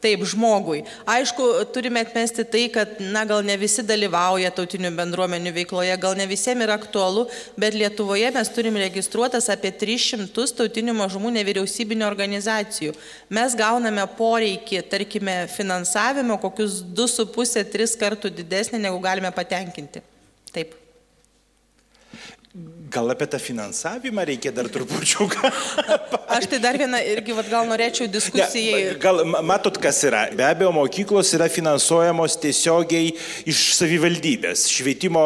Taip, žmogui. Aišku, turime atmesti tai, kad, na, gal ne visi dalyvauja tautinių bendruomenių veikloje, gal ne visiems yra aktualu, bet Lietuvoje mes turime registruotas apie 300 tautinių mažumų nevyriausybinio organizacijų. Mes gauname poreikį, tarkime, finansavimo kokius 2,5-3 kartų didesnį, negu galime patenkinti. Taip. Gal apie tą finansavimą reikia dar trupučiuką? Aš tai dar vieną irgi, vat, gal norėčiau diskusijai. Ne, gal matot, kas yra? Be abejo, mokyklos yra finansuojamos tiesiogiai iš savivaldybės. Švietimo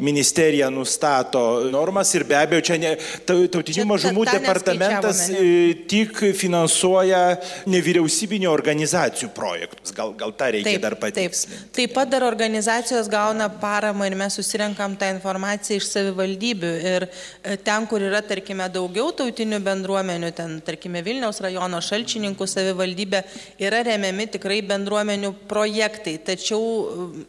ministerija nustato normas ir be abejo, čia ne, tautinių mažumų ta, departamentas ne? tik finansuoja nevyriausybinio organizacijų projektus. Gal, gal tą reikia taip, dar patikslinti. Taip. taip pat dar organizacijos gauna paramą ir mes susirenkam tą informaciją iš savivaldybių. Ir Ir ten, kur yra, tarkime, daugiau tautinių bendruomenių, ten, tarkime, Vilniaus rajono šalčininkų savivaldybė, yra remiami tikrai bendruomenių projektai. Tačiau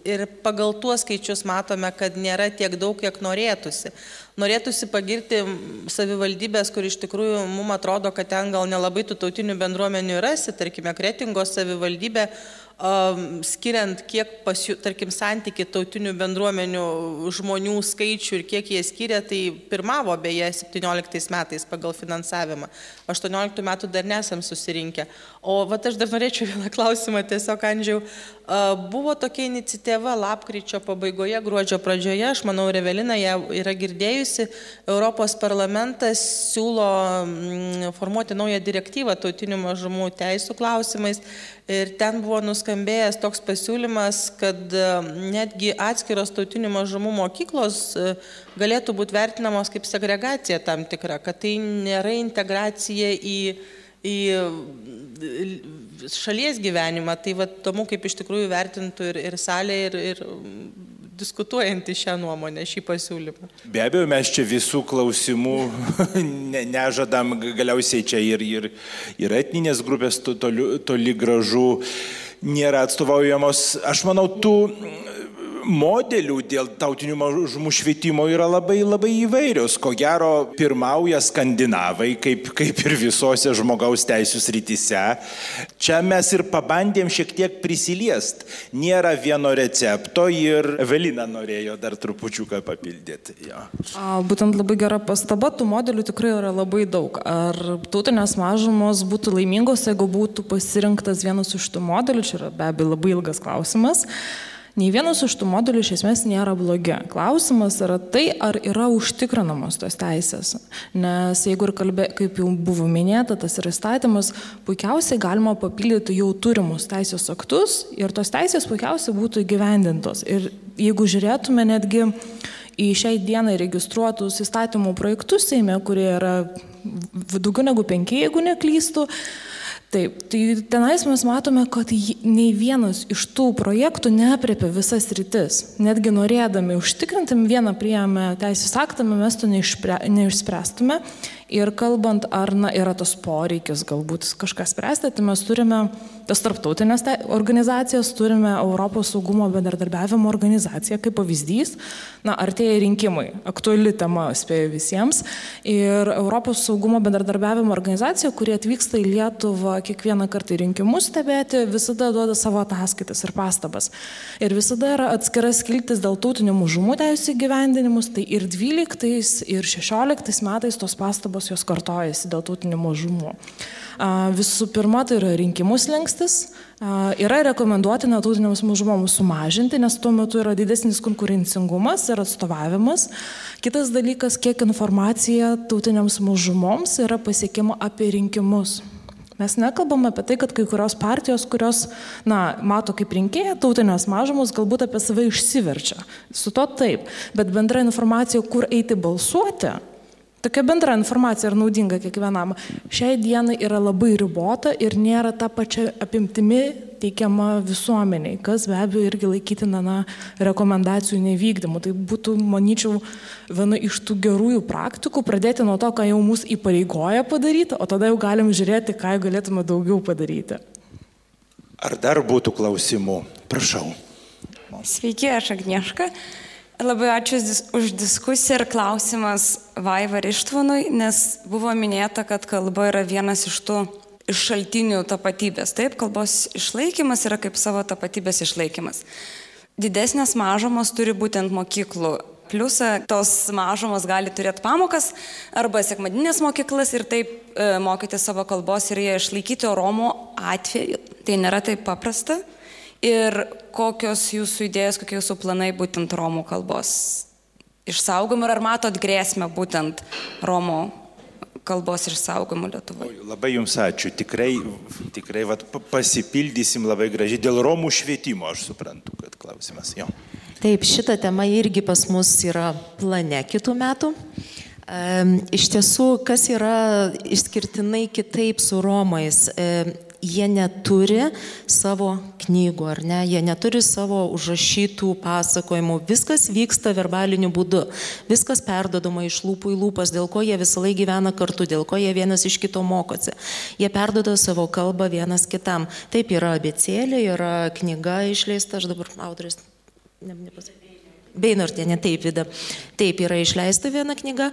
ir pagal tuos skaičius matome, kad nėra tiek daug, kiek norėtųsi. Norėtųsi pagirti savivaldybės, kur iš tikrųjų mums atrodo, kad ten gal nelabai tų tautinių bendruomenių rasi, tarkime, Kretingos savivaldybė skiriant kiek, pasiu, tarkim, santyki tautinių bendruomenių žmonių skaičių ir kiek jie skiria, tai pirmavo beje 17 metais pagal finansavimą. 18 metų dar nesam susirinkę. O va aš dar norėčiau vieną klausimą tiesiog, Andžiau. Buvo tokia iniciatyva lapkričio pabaigoje, gruodžio pradžioje, aš manau, Revelina ją yra girdėjusi, Europos parlamentas siūlo mm, formuoti naują direktyvą tautinių mažumų teisų klausimais ir ten buvo nuskambėjęs toks pasiūlymas, kad e, netgi atskiros tautinių mažumų mokyklos e, galėtų būti vertinamos kaip segregacija tam tikra, kad tai nėra integracija į, į šalies gyvenimą. Tai va, tomu, kaip iš tikrųjų vertintų ir, ir salė, ir, ir diskutuojantį šią nuomonę, šį pasiūlymą. Be abejo, mes čia visų klausimų ne, nežadam, galiausiai čia ir, ir, ir etninės grupės toli, toli gražu nėra atstovaujamos. Aš manau, tų modelių dėl tautinių mažumų švietimo yra labai labai įvairios. Ko gero, pirmauja skandinavai, kaip, kaip ir visose žmogaus teisų srityse. Čia mes ir pabandėm šiek tiek prisiliest. Nėra vieno recepto ir Evelina norėjo dar trupučiuką papildyti. Jo. A, būtent labai gera pastaba, tų modelių tikrai yra labai daug. Ar tautinės mažumos būtų laimingos, jeigu būtų pasirinktas vienas iš tų modelių, čia yra be abejo labai ilgas klausimas. Nei vienas iš tų modelių iš esmės nėra blogi. Klausimas yra tai, ar yra užtikrinamos tos teisės. Nes jeigu ir kalbė, kaip jau buvo minėta, tas yra įstatymas, puikiausiai galima papildyti jau turimus teisės aktus ir tos teisės puikiausiai būtų įgyvendintos. Ir jeigu žiūrėtume netgi į šiai dienai registruotus įstatymų projektus Seime, kurie yra daugiau negu penki, jeigu neklystu, Taip, tai tenais mes matome, kad nei vienas iš tų projektų neapriepia visas rytis. Netgi norėdami užtikrinti vieną priėmę teisės aktą, mes to neišspręstume. Ir kalbant, ar na, yra tas poreikis galbūt kažką spręsti, tai mes turime tas tarptautinės organizacijas, turime Europos saugumo bendradarbiavimo organizaciją kaip pavyzdys. Na, artėja rinkimai, aktuali tema, spėju visiems. Ir Europos saugumo bendradarbiavimo organizacija, kurie atvyksta į Lietuvą kiekvieną kartą į rinkimus stebėti, visada duoda savo ataskaitas ir pastabas. Ir visada yra atskiras skiltis dėl tautinių mažumų teisų įgyvendinimus, tai ir 12 ir 16 metais tos pastabos jos kartojasi dėl tautinių mažumų. Visų pirma, tai yra rinkimų slengstis. Yra rekomenduotina tautiniams mažumoms sumažinti, nes tuo metu yra didesnis konkurencingumas ir atstovavimas. Kitas dalykas, kiek informacija tautiniams mažumoms yra pasiekima apie rinkimus. Mes nekalbame apie tai, kad kai kurios partijos, kurios, na, mato kaip rinkėja tautinės mažumus, galbūt apie save išsiverčia. Su to taip, bet bendra informacija, kur eiti balsuoti, Tokia bendra informacija yra naudinga kiekvienam. Šiai dienai yra labai ribota ir nėra ta pačia apimtimi teikiama visuomeniai, kas be abejo irgi laikytina na, rekomendacijų nevykdymu. Tai būtų, manyčiau, viena iš tų gerųjų praktikų pradėti nuo to, ką jau mūsų įpareigoja padaryti, o tada jau galim žiūrėti, ką galėtume daugiau padaryti. Ar dar būtų klausimų? Prašau. Sveiki, aš Agnieška. Labai ačiū už diskusiją ir klausimas Vaiva Rištvanui, nes buvo minėta, kad kalba yra vienas iš tų iš šaltinių tapatybės. Taip, kalbos išlaikymas yra kaip savo tapatybės išlaikymas. Didesnės mažomos turi būtent mokyklų. Pliusą tos mažomos gali turėti pamokas arba sekmadinės mokyklas ir taip e, mokyti savo kalbos ir ją išlaikyti, o Romų atveju tai nėra taip paprasta ir kokios jūsų idėjos, kokie jūsų planai būtent Romų kalbos išsaugomų ir ar matot grėsmę būtent Romų kalbos išsaugomų Lietuvoje. Labai Jums ačiū. Tikrai, tikrai vat, pasipildysim labai gražiai. Dėl Romų švietimo aš suprantu, kad klausimas. Jo. Taip, šita tema irgi pas mus yra plane kitų metų. Iš tiesų, kas yra išskirtinai kitaip su Romais? Jie neturi savo knygų, ar ne, jie neturi savo užrašytų pasakojimų, viskas vyksta verbaliniu būdu, viskas perdodama iš lūpų į lūpas, dėl ko jie visą laiką gyvena kartu, dėl ko jie vienas iš kito mokosi. Jie perdoda savo kalbą vienas kitam. Taip yra abecėlė, yra knyga išleista, aš dabar autoris ne, nepasakysiu. Beinortienė, taip, vida. Taip, yra išleista viena knyga,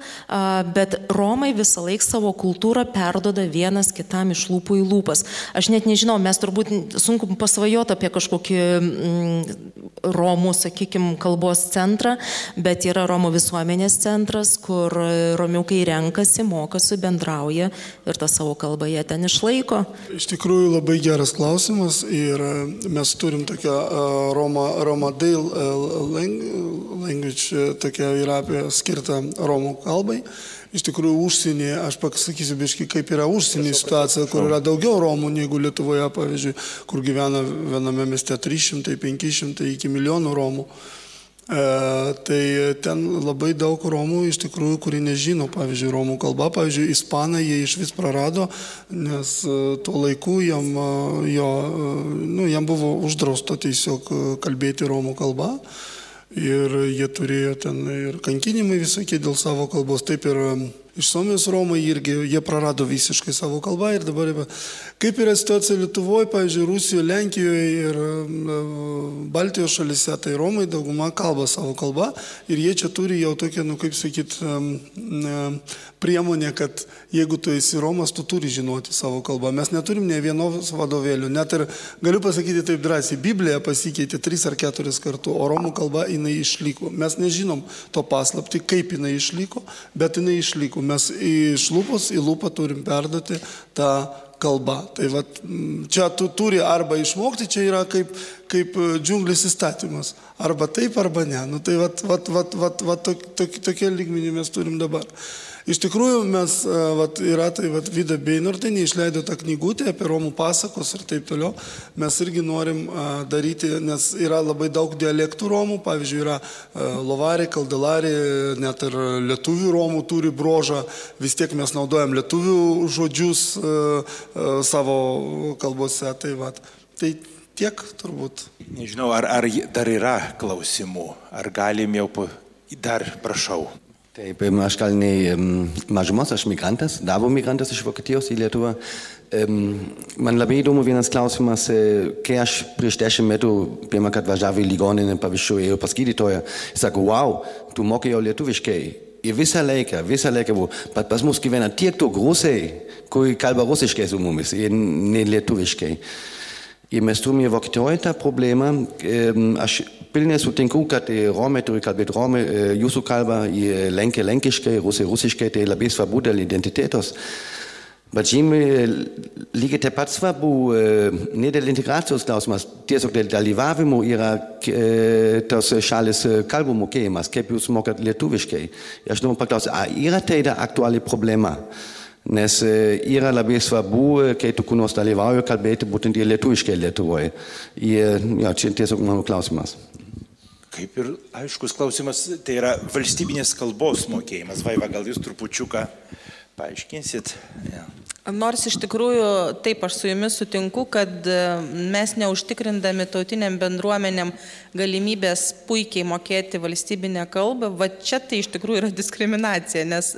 bet Romai visą laiką savo kultūrą perdoda vienas kitam iš lūpų į lūpas. Aš net nežinau, mes turbūt sunku pasvajoti apie kažkokį mm, Romų, sakykime, kalbos centrą, bet yra Romų visuomenės centras, kur romiukai renkasi, mokosi, bendrauja ir tą savo kalbą jie ten išlaiko. Iš tikrųjų labai geras klausimas ir mes turim tokią Roma, Roma Dale language, tokia yra apie skirtą Romų kalbai. Iš tikrųjų, užsienyje, aš pasakysiu biškai, kaip yra užsienyje situacija, kur yra daugiau Romų negu Lietuvoje, pavyzdžiui, kur gyvena viename mieste 300, 500 iki milijonų Romų. E, tai ten labai daug Romų iš tikrųjų, kurie nežino, pavyzdžiui, Romų kalba, pavyzdžiui, Ispanai jie iš vis prarado, nes e, tuo laiku jam, e, jo, nu, jam buvo uždrausta tiesiog kalbėti Romų kalba. Ir jie turėjo ten ir kankinimai visokie dėl savo kalbos. Taip ir iš Suomijos Romai irgi, jie prarado visiškai savo kalbą ir dabar, kaip yra situacija Lietuvoje, pavyzdžiui, Rusijoje, Lenkijoje ir Baltijos šalise, tai Romai dauguma kalba savo kalbą ir jie čia turi jau tokią, nu kaip sakyt, priemonė, kad jeigu tu esi Romas, tu turi žinoti savo kalbą. Mes neturim ne vienos vadovėlių, net ir galiu pasakyti taip drąsiai, Biblija pasikeitė tris ar keturis kartų, o Romų kalba jinai išliko. Mes nežinom to paslapti, kaip jinai išliko, bet jinai išliko. Mes iš lūpos į lūpą turim perduoti tą kalba. Tai vat, čia tu turi arba išmokti, čia yra kaip, kaip džiunglis įstatymas. Arba taip, arba ne. Nu, tai vat, vat, vat, vat, vat, tok, tok, tokie lygmenį mes turim dabar. Iš tikrųjų, mes, vat, yra tai vat, Vida Beinortinė išleido tą knygutę apie Romų pasakos ir taip toliau. Mes irgi norim a, daryti, nes yra labai daug dialektų Romų, pavyzdžiui, yra a, Lovarė, Kaldelarė, net ir lietuvių Romų turi brožą, vis tiek mes naudojam lietuvių žodžius a, a, savo kalbose. Tai, vat, tai tiek turbūt. Nežinau, ar, ar dar yra klausimų, ar galim jau dar prašau. Taip, aš ne mažumos, aš migrantas, davo migrantas iš Vokietijos į Lietuvą. Man labai įdomu vienas klausimas, kai aš prieš dešimt metų pirmą kartą važiavau į ligoninę, pavyzdžiui, ėjau pas gydytoją, sako, wow, tu mokėjau lietuviškai. Ir visą laiką, visą laiką buvo, bet pas mus gyvena tiek daug rusai, kurie kalba rusiškai su mumis, ne lietuviškai. Ir mes turime Vokietijoje tą problemą. Aš pilnai sutinku, kad Romai turi kalbėti Romai, jūsų kalbą, lenkia lenkiškai, rusai rusiškai, tai labai svarbu dėl identitetos. Bet žymiai lygiai taip pat svarbu ne dėl integracijos klausimas, tiesiog dėl dalyvavimo yra tos šalis kalbų mokėjimas, kaip jūs mokat lietuviškai. Aš noriu paklausti, ar yra tai da aktuali problema? Nes yra labai svarbu, kai tu kur nors dalyvauji, kalbėti būtent ir lietuviškai Lietuvoje. Ir ja, čia tiesiog mano klausimas. Kaip ir aiškus klausimas, tai yra valstybinės kalbos mokėjimas. Vaiva, gal jūs trupučiuką paaiškinsit? Ja. Nors iš tikrųjų, taip aš su jumis sutinku, kad mes neužtikrindami tautiniam bendruomenėm galimybės puikiai mokėti valstybinę kalbą, va čia tai iš tikrųjų yra diskriminacija, nes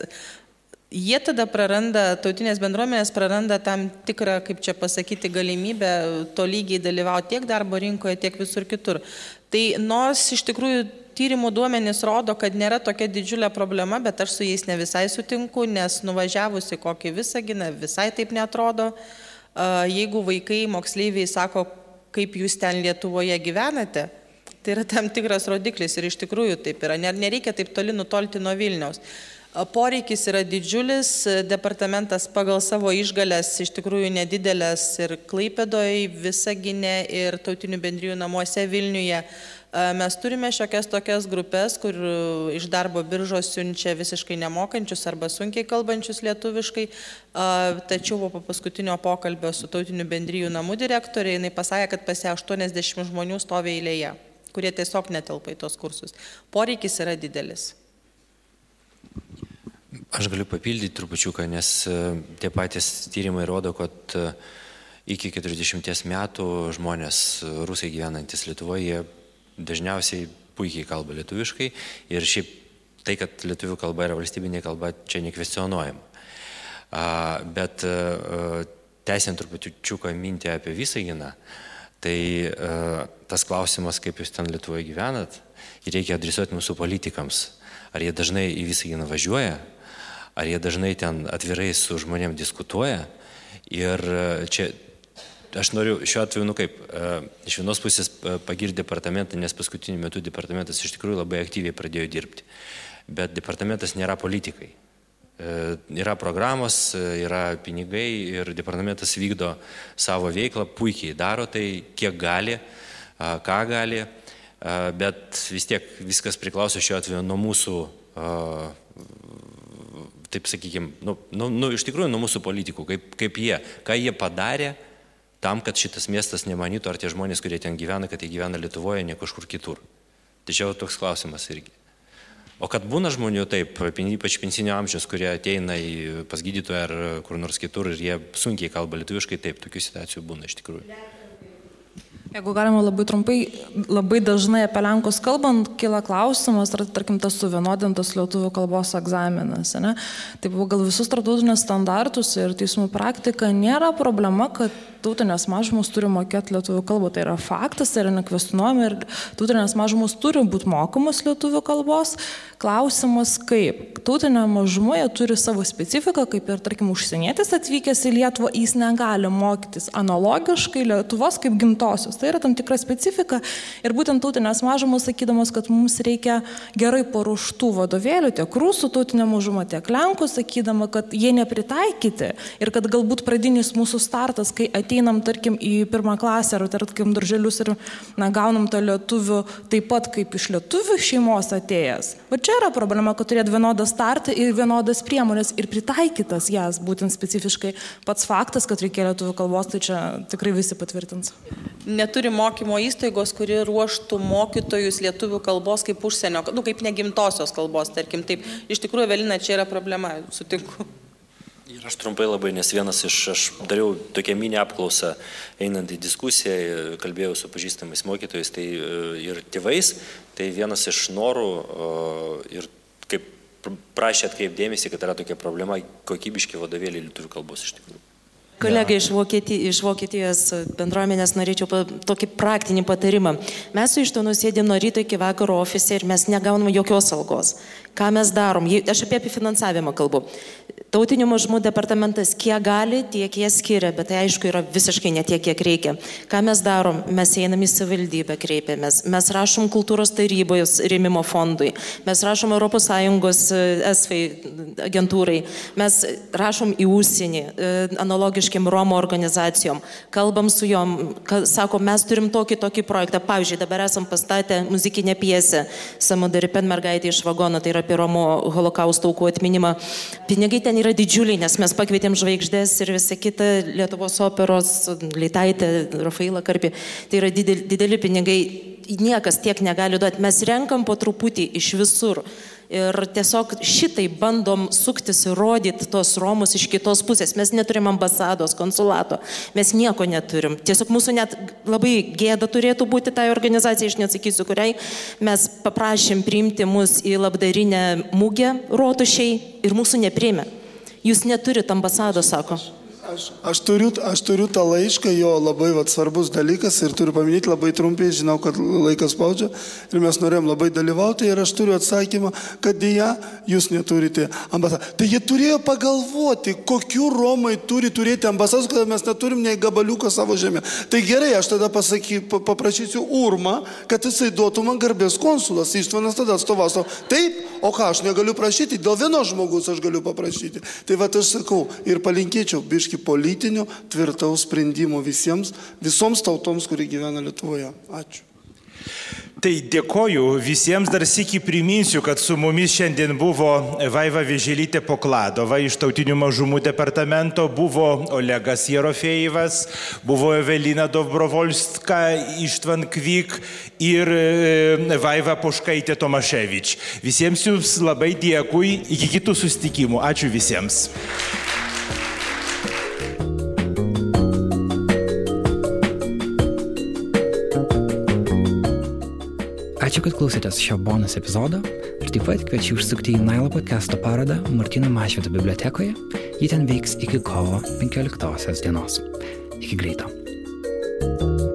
jie tada praranda, tautinės bendruomenės praranda tam tikrą, kaip čia pasakyti, galimybę tolygiai dalyvauti tiek darbo rinkoje, tiek visur kitur. Tai nors iš tikrųjų tyrimų duomenys rodo, kad nėra tokia didžiulė problema, bet aš su jais ne visai sutinku, nes nuvažiavusi kokį visaginą visai taip netrodo. Jeigu vaikai, moksleiviai sako, kaip jūs ten Lietuvoje gyvenate, tai yra tam tikras rodiklis ir iš tikrųjų taip yra. Nereikia taip toli nutolti nuo Vilniaus. Poreikis yra didžiulis, departamentas pagal savo išgalės iš tikrųjų nedidelės ir Klaipėdoje, Visaginė ir tautinių bendrijų namuose Vilniuje. Mes turime šiokias tokias grupės, kur iš darbo biržos siunčia visiškai nemokančius arba sunkiai kalbančius lietuviškai, tačiau po paskutinio pokalbio su tautinių bendrijų namų direktorė, jinai pasakė, kad pas ją 80 žmonių stovi eilėje, kurie tiesiog netelpa į tos kursus. Poreikis yra didelis. Aš galiu papildyti trupučiuką, nes tie patys tyrimai rodo, kad iki 40 metų žmonės, rusai gyvenantis Lietuvoje, dažniausiai puikiai kalba lietuviškai ir šiaip tai, kad lietuvių kalba yra valstybinė kalba, čia nekvestionuojama. Bet teisint trupučiuką mintį apie Visaginą, Tai tas klausimas, kaip jūs ten Lietuvoje gyvenat, reikia adresuoti mūsų politikams. Ar jie dažnai į Visaginą važiuoja, ar jie dažnai ten atvirai su žmonėm diskutuoja. Ir čia aš noriu šiuo atveju, nu kaip, iš vienos pusės pagirti departamentą, nes paskutiniu metu departamentas iš tikrųjų labai aktyviai pradėjo dirbti. Bet departamentas nėra politikai. Yra programos, yra pinigai ir departamentas vykdo savo veiklą, puikiai daro tai, kiek gali, ką gali, bet vis tiek viskas priklauso šiuo atveju nuo mūsų, taip sakykime, nu, nu, nu, iš tikrųjų nuo mūsų politikų, kaip, kaip jie, ką jie padarė, tam, kad šitas miestas nemanytų, ar tie žmonės, kurie ten gyvena, kad jie gyvena Lietuvoje, ne kažkur kitur. Tai čia toks klausimas irgi. O kad būna žmonių taip, ypač pensinio amžiaus, kurie ateina į, pas gydytoją ar kur nors kitur ir jie sunkiai kalba lietuviškai, taip, tokių situacijų būna iš tikrųjų. Jeigu galima labai trumpai, labai dažnai apie Lenkus kalbant, kyla klausimas, ar tarkim tas suvienodintas lietuvių kalbos egzaminas. Ne? Tai pagal visus tarptautinius standartus ir teismų praktika nėra problema, kad tautinės mažumos turi mokėti lietuvių kalbą. Tai yra faktas, tai yra nekvestionuojama ir tautinės mažumos turi būti mokomas lietuvių kalbos. Klausimas kaip. Tautinė mažumoje turi savo specifiką, kaip ir, tarkim, užsienietis atvykęs į Lietuvą, jis negali mokytis analogiškai Lietuvos kaip gimtosios. Tai yra tam tikra specifika ir būtent tautinės mažumos sakydamos, kad mums reikia gerai paruoštų vadovėlių tiek rusų tautinė mažuma, tiek lenkų, sakydama, kad jie nepritaikyti ir kad galbūt pradinis mūsų startas, kai ateinam, tarkim, į pirmą klasę ar, tarkim, darželius ir na, gaunam tą lietuvių taip pat kaip iš lietuvių šeimos atėjęs. Va čia yra problema, kad turėt vienodą startą ir vienodas priemonės ir pritaikytas jas, būtent specifiškai pats faktas, kad reikia lietuvių kalbos, tai čia tikrai visi patvirtins. Neturi mokymo įstaigos, kuri ruoštų mokytojus lietuvių kalbos kaip užsienio, nu, kaip negimtosios kalbos, tarkim. Taip, iš tikrųjų, Velina, čia yra problema, sutinku. Ir aš trumpai labai, nes vienas iš, aš dariau tokią mini apklausą, einant į diskusiją, kalbėjau su pažįstamais mokytojais tai, ir tėvais, tai vienas iš norų ir kaip prašė atkreipdėmėsi, kad yra tokia problema, kokybiški vadovėliai lietuvių kalbos iš tikrųjų. Kolegai iš, Vokieti, iš Vokietijos bendruomenės norėčiau pa, tokį praktinį patarimą. Mes su ištonu sėdėm nuo ryto iki vakaro ofise ir mes negaunam jokios algos. Ką mes darom? Aš apie, apie finansavimą kalbu. Tautinių mažumų departamentas kiek gali, tiek jie skiria, bet tai aišku yra visiškai ne tiek, kiek reikia. Ką mes darom? Mes einam į savivaldybę, kreipiamės, mes rašom kultūros tarybos rėmimo fondui, mes rašom ES SFI agentūrai, mes rašom į užsienį, e, analogiškiam Romo organizacijom, kalbam su juom, sako, mes turim tokį tokį projektą. Pavyzdžiui, dabar esam pastatę muzikinę piesę Samudaripen mergaitė iš vagono, tai yra apie Romo holokausto aukų atminimą. Pinigai ten yra didžiuliai, nes mes pakvietėm žvaigždės ir visą kitą Lietuvos operos, Leitaitę, Rafailą Karpį. Tai yra dideli, dideli pinigai, niekas tiek negali duoti. Mes renkam po truputį iš visur. Ir tiesiog šitai bandom suktis ir rodyti tos Romus iš kitos pusės. Mes neturim ambasados, konsulato, mes nieko neturim. Tiesiog mūsų net labai gėda turėtų būti tai organizacijai, aš neatsakysiu, kuriai mes paprašėm priimti mus į labdarinę mūgę rotušiai ir mūsų neprimė. Jūs neturit ambasados, sako. Aš, aš, turiu, aš turiu tą laišką, jo labai vat, svarbus dalykas ir turiu paminėti labai trumpai, žinau, kad laikas spaudžia ir mes norėjom labai dalyvauti ir aš turiu atsakymą, kad dėja jūs neturite ambasados. Tai jie turėjo pagalvoti, kokiu Romai turi turėti ambasados, kad mes neturim nei gabaliuko savo žemė. Tai gerai, aš tada pasaky, paprašysiu Urmą, kad jisai duotų man garbės konsulas, Ištvanas tada atstovas. Taip, o ką aš negaliu prašyti, dėl vieno žmogus aš galiu paprašyti. Tai va aš sakau ir palinkėčiau, biški reiškia politinių tvirtaus sprendimų visiems, visoms tautoms, kurie gyvena Lietuvoje. Ačiū. Tai dėkoju visiems, dar sėki priminsiu, kad su mumis šiandien buvo Vaiva Vėželytė Pokladova iš Tautinių mažumų departamento, buvo Olegas Jerofejevas, buvo Evelina Dobrovolska iš Tvankvyk ir e, Vaiva Poškaitė Tomaševič. Visiems jums labai dėkui, iki kitų sustikimų. Ačiū visiems. Ačiū, kad klausėtės šio bonus epizodo ir taip pat kviečiu užsukti į Nailo podcast'o parodą Martino Mašvito bibliotekoje. Ji ten veiks iki kovo 15 dienos. Iki greito. thank you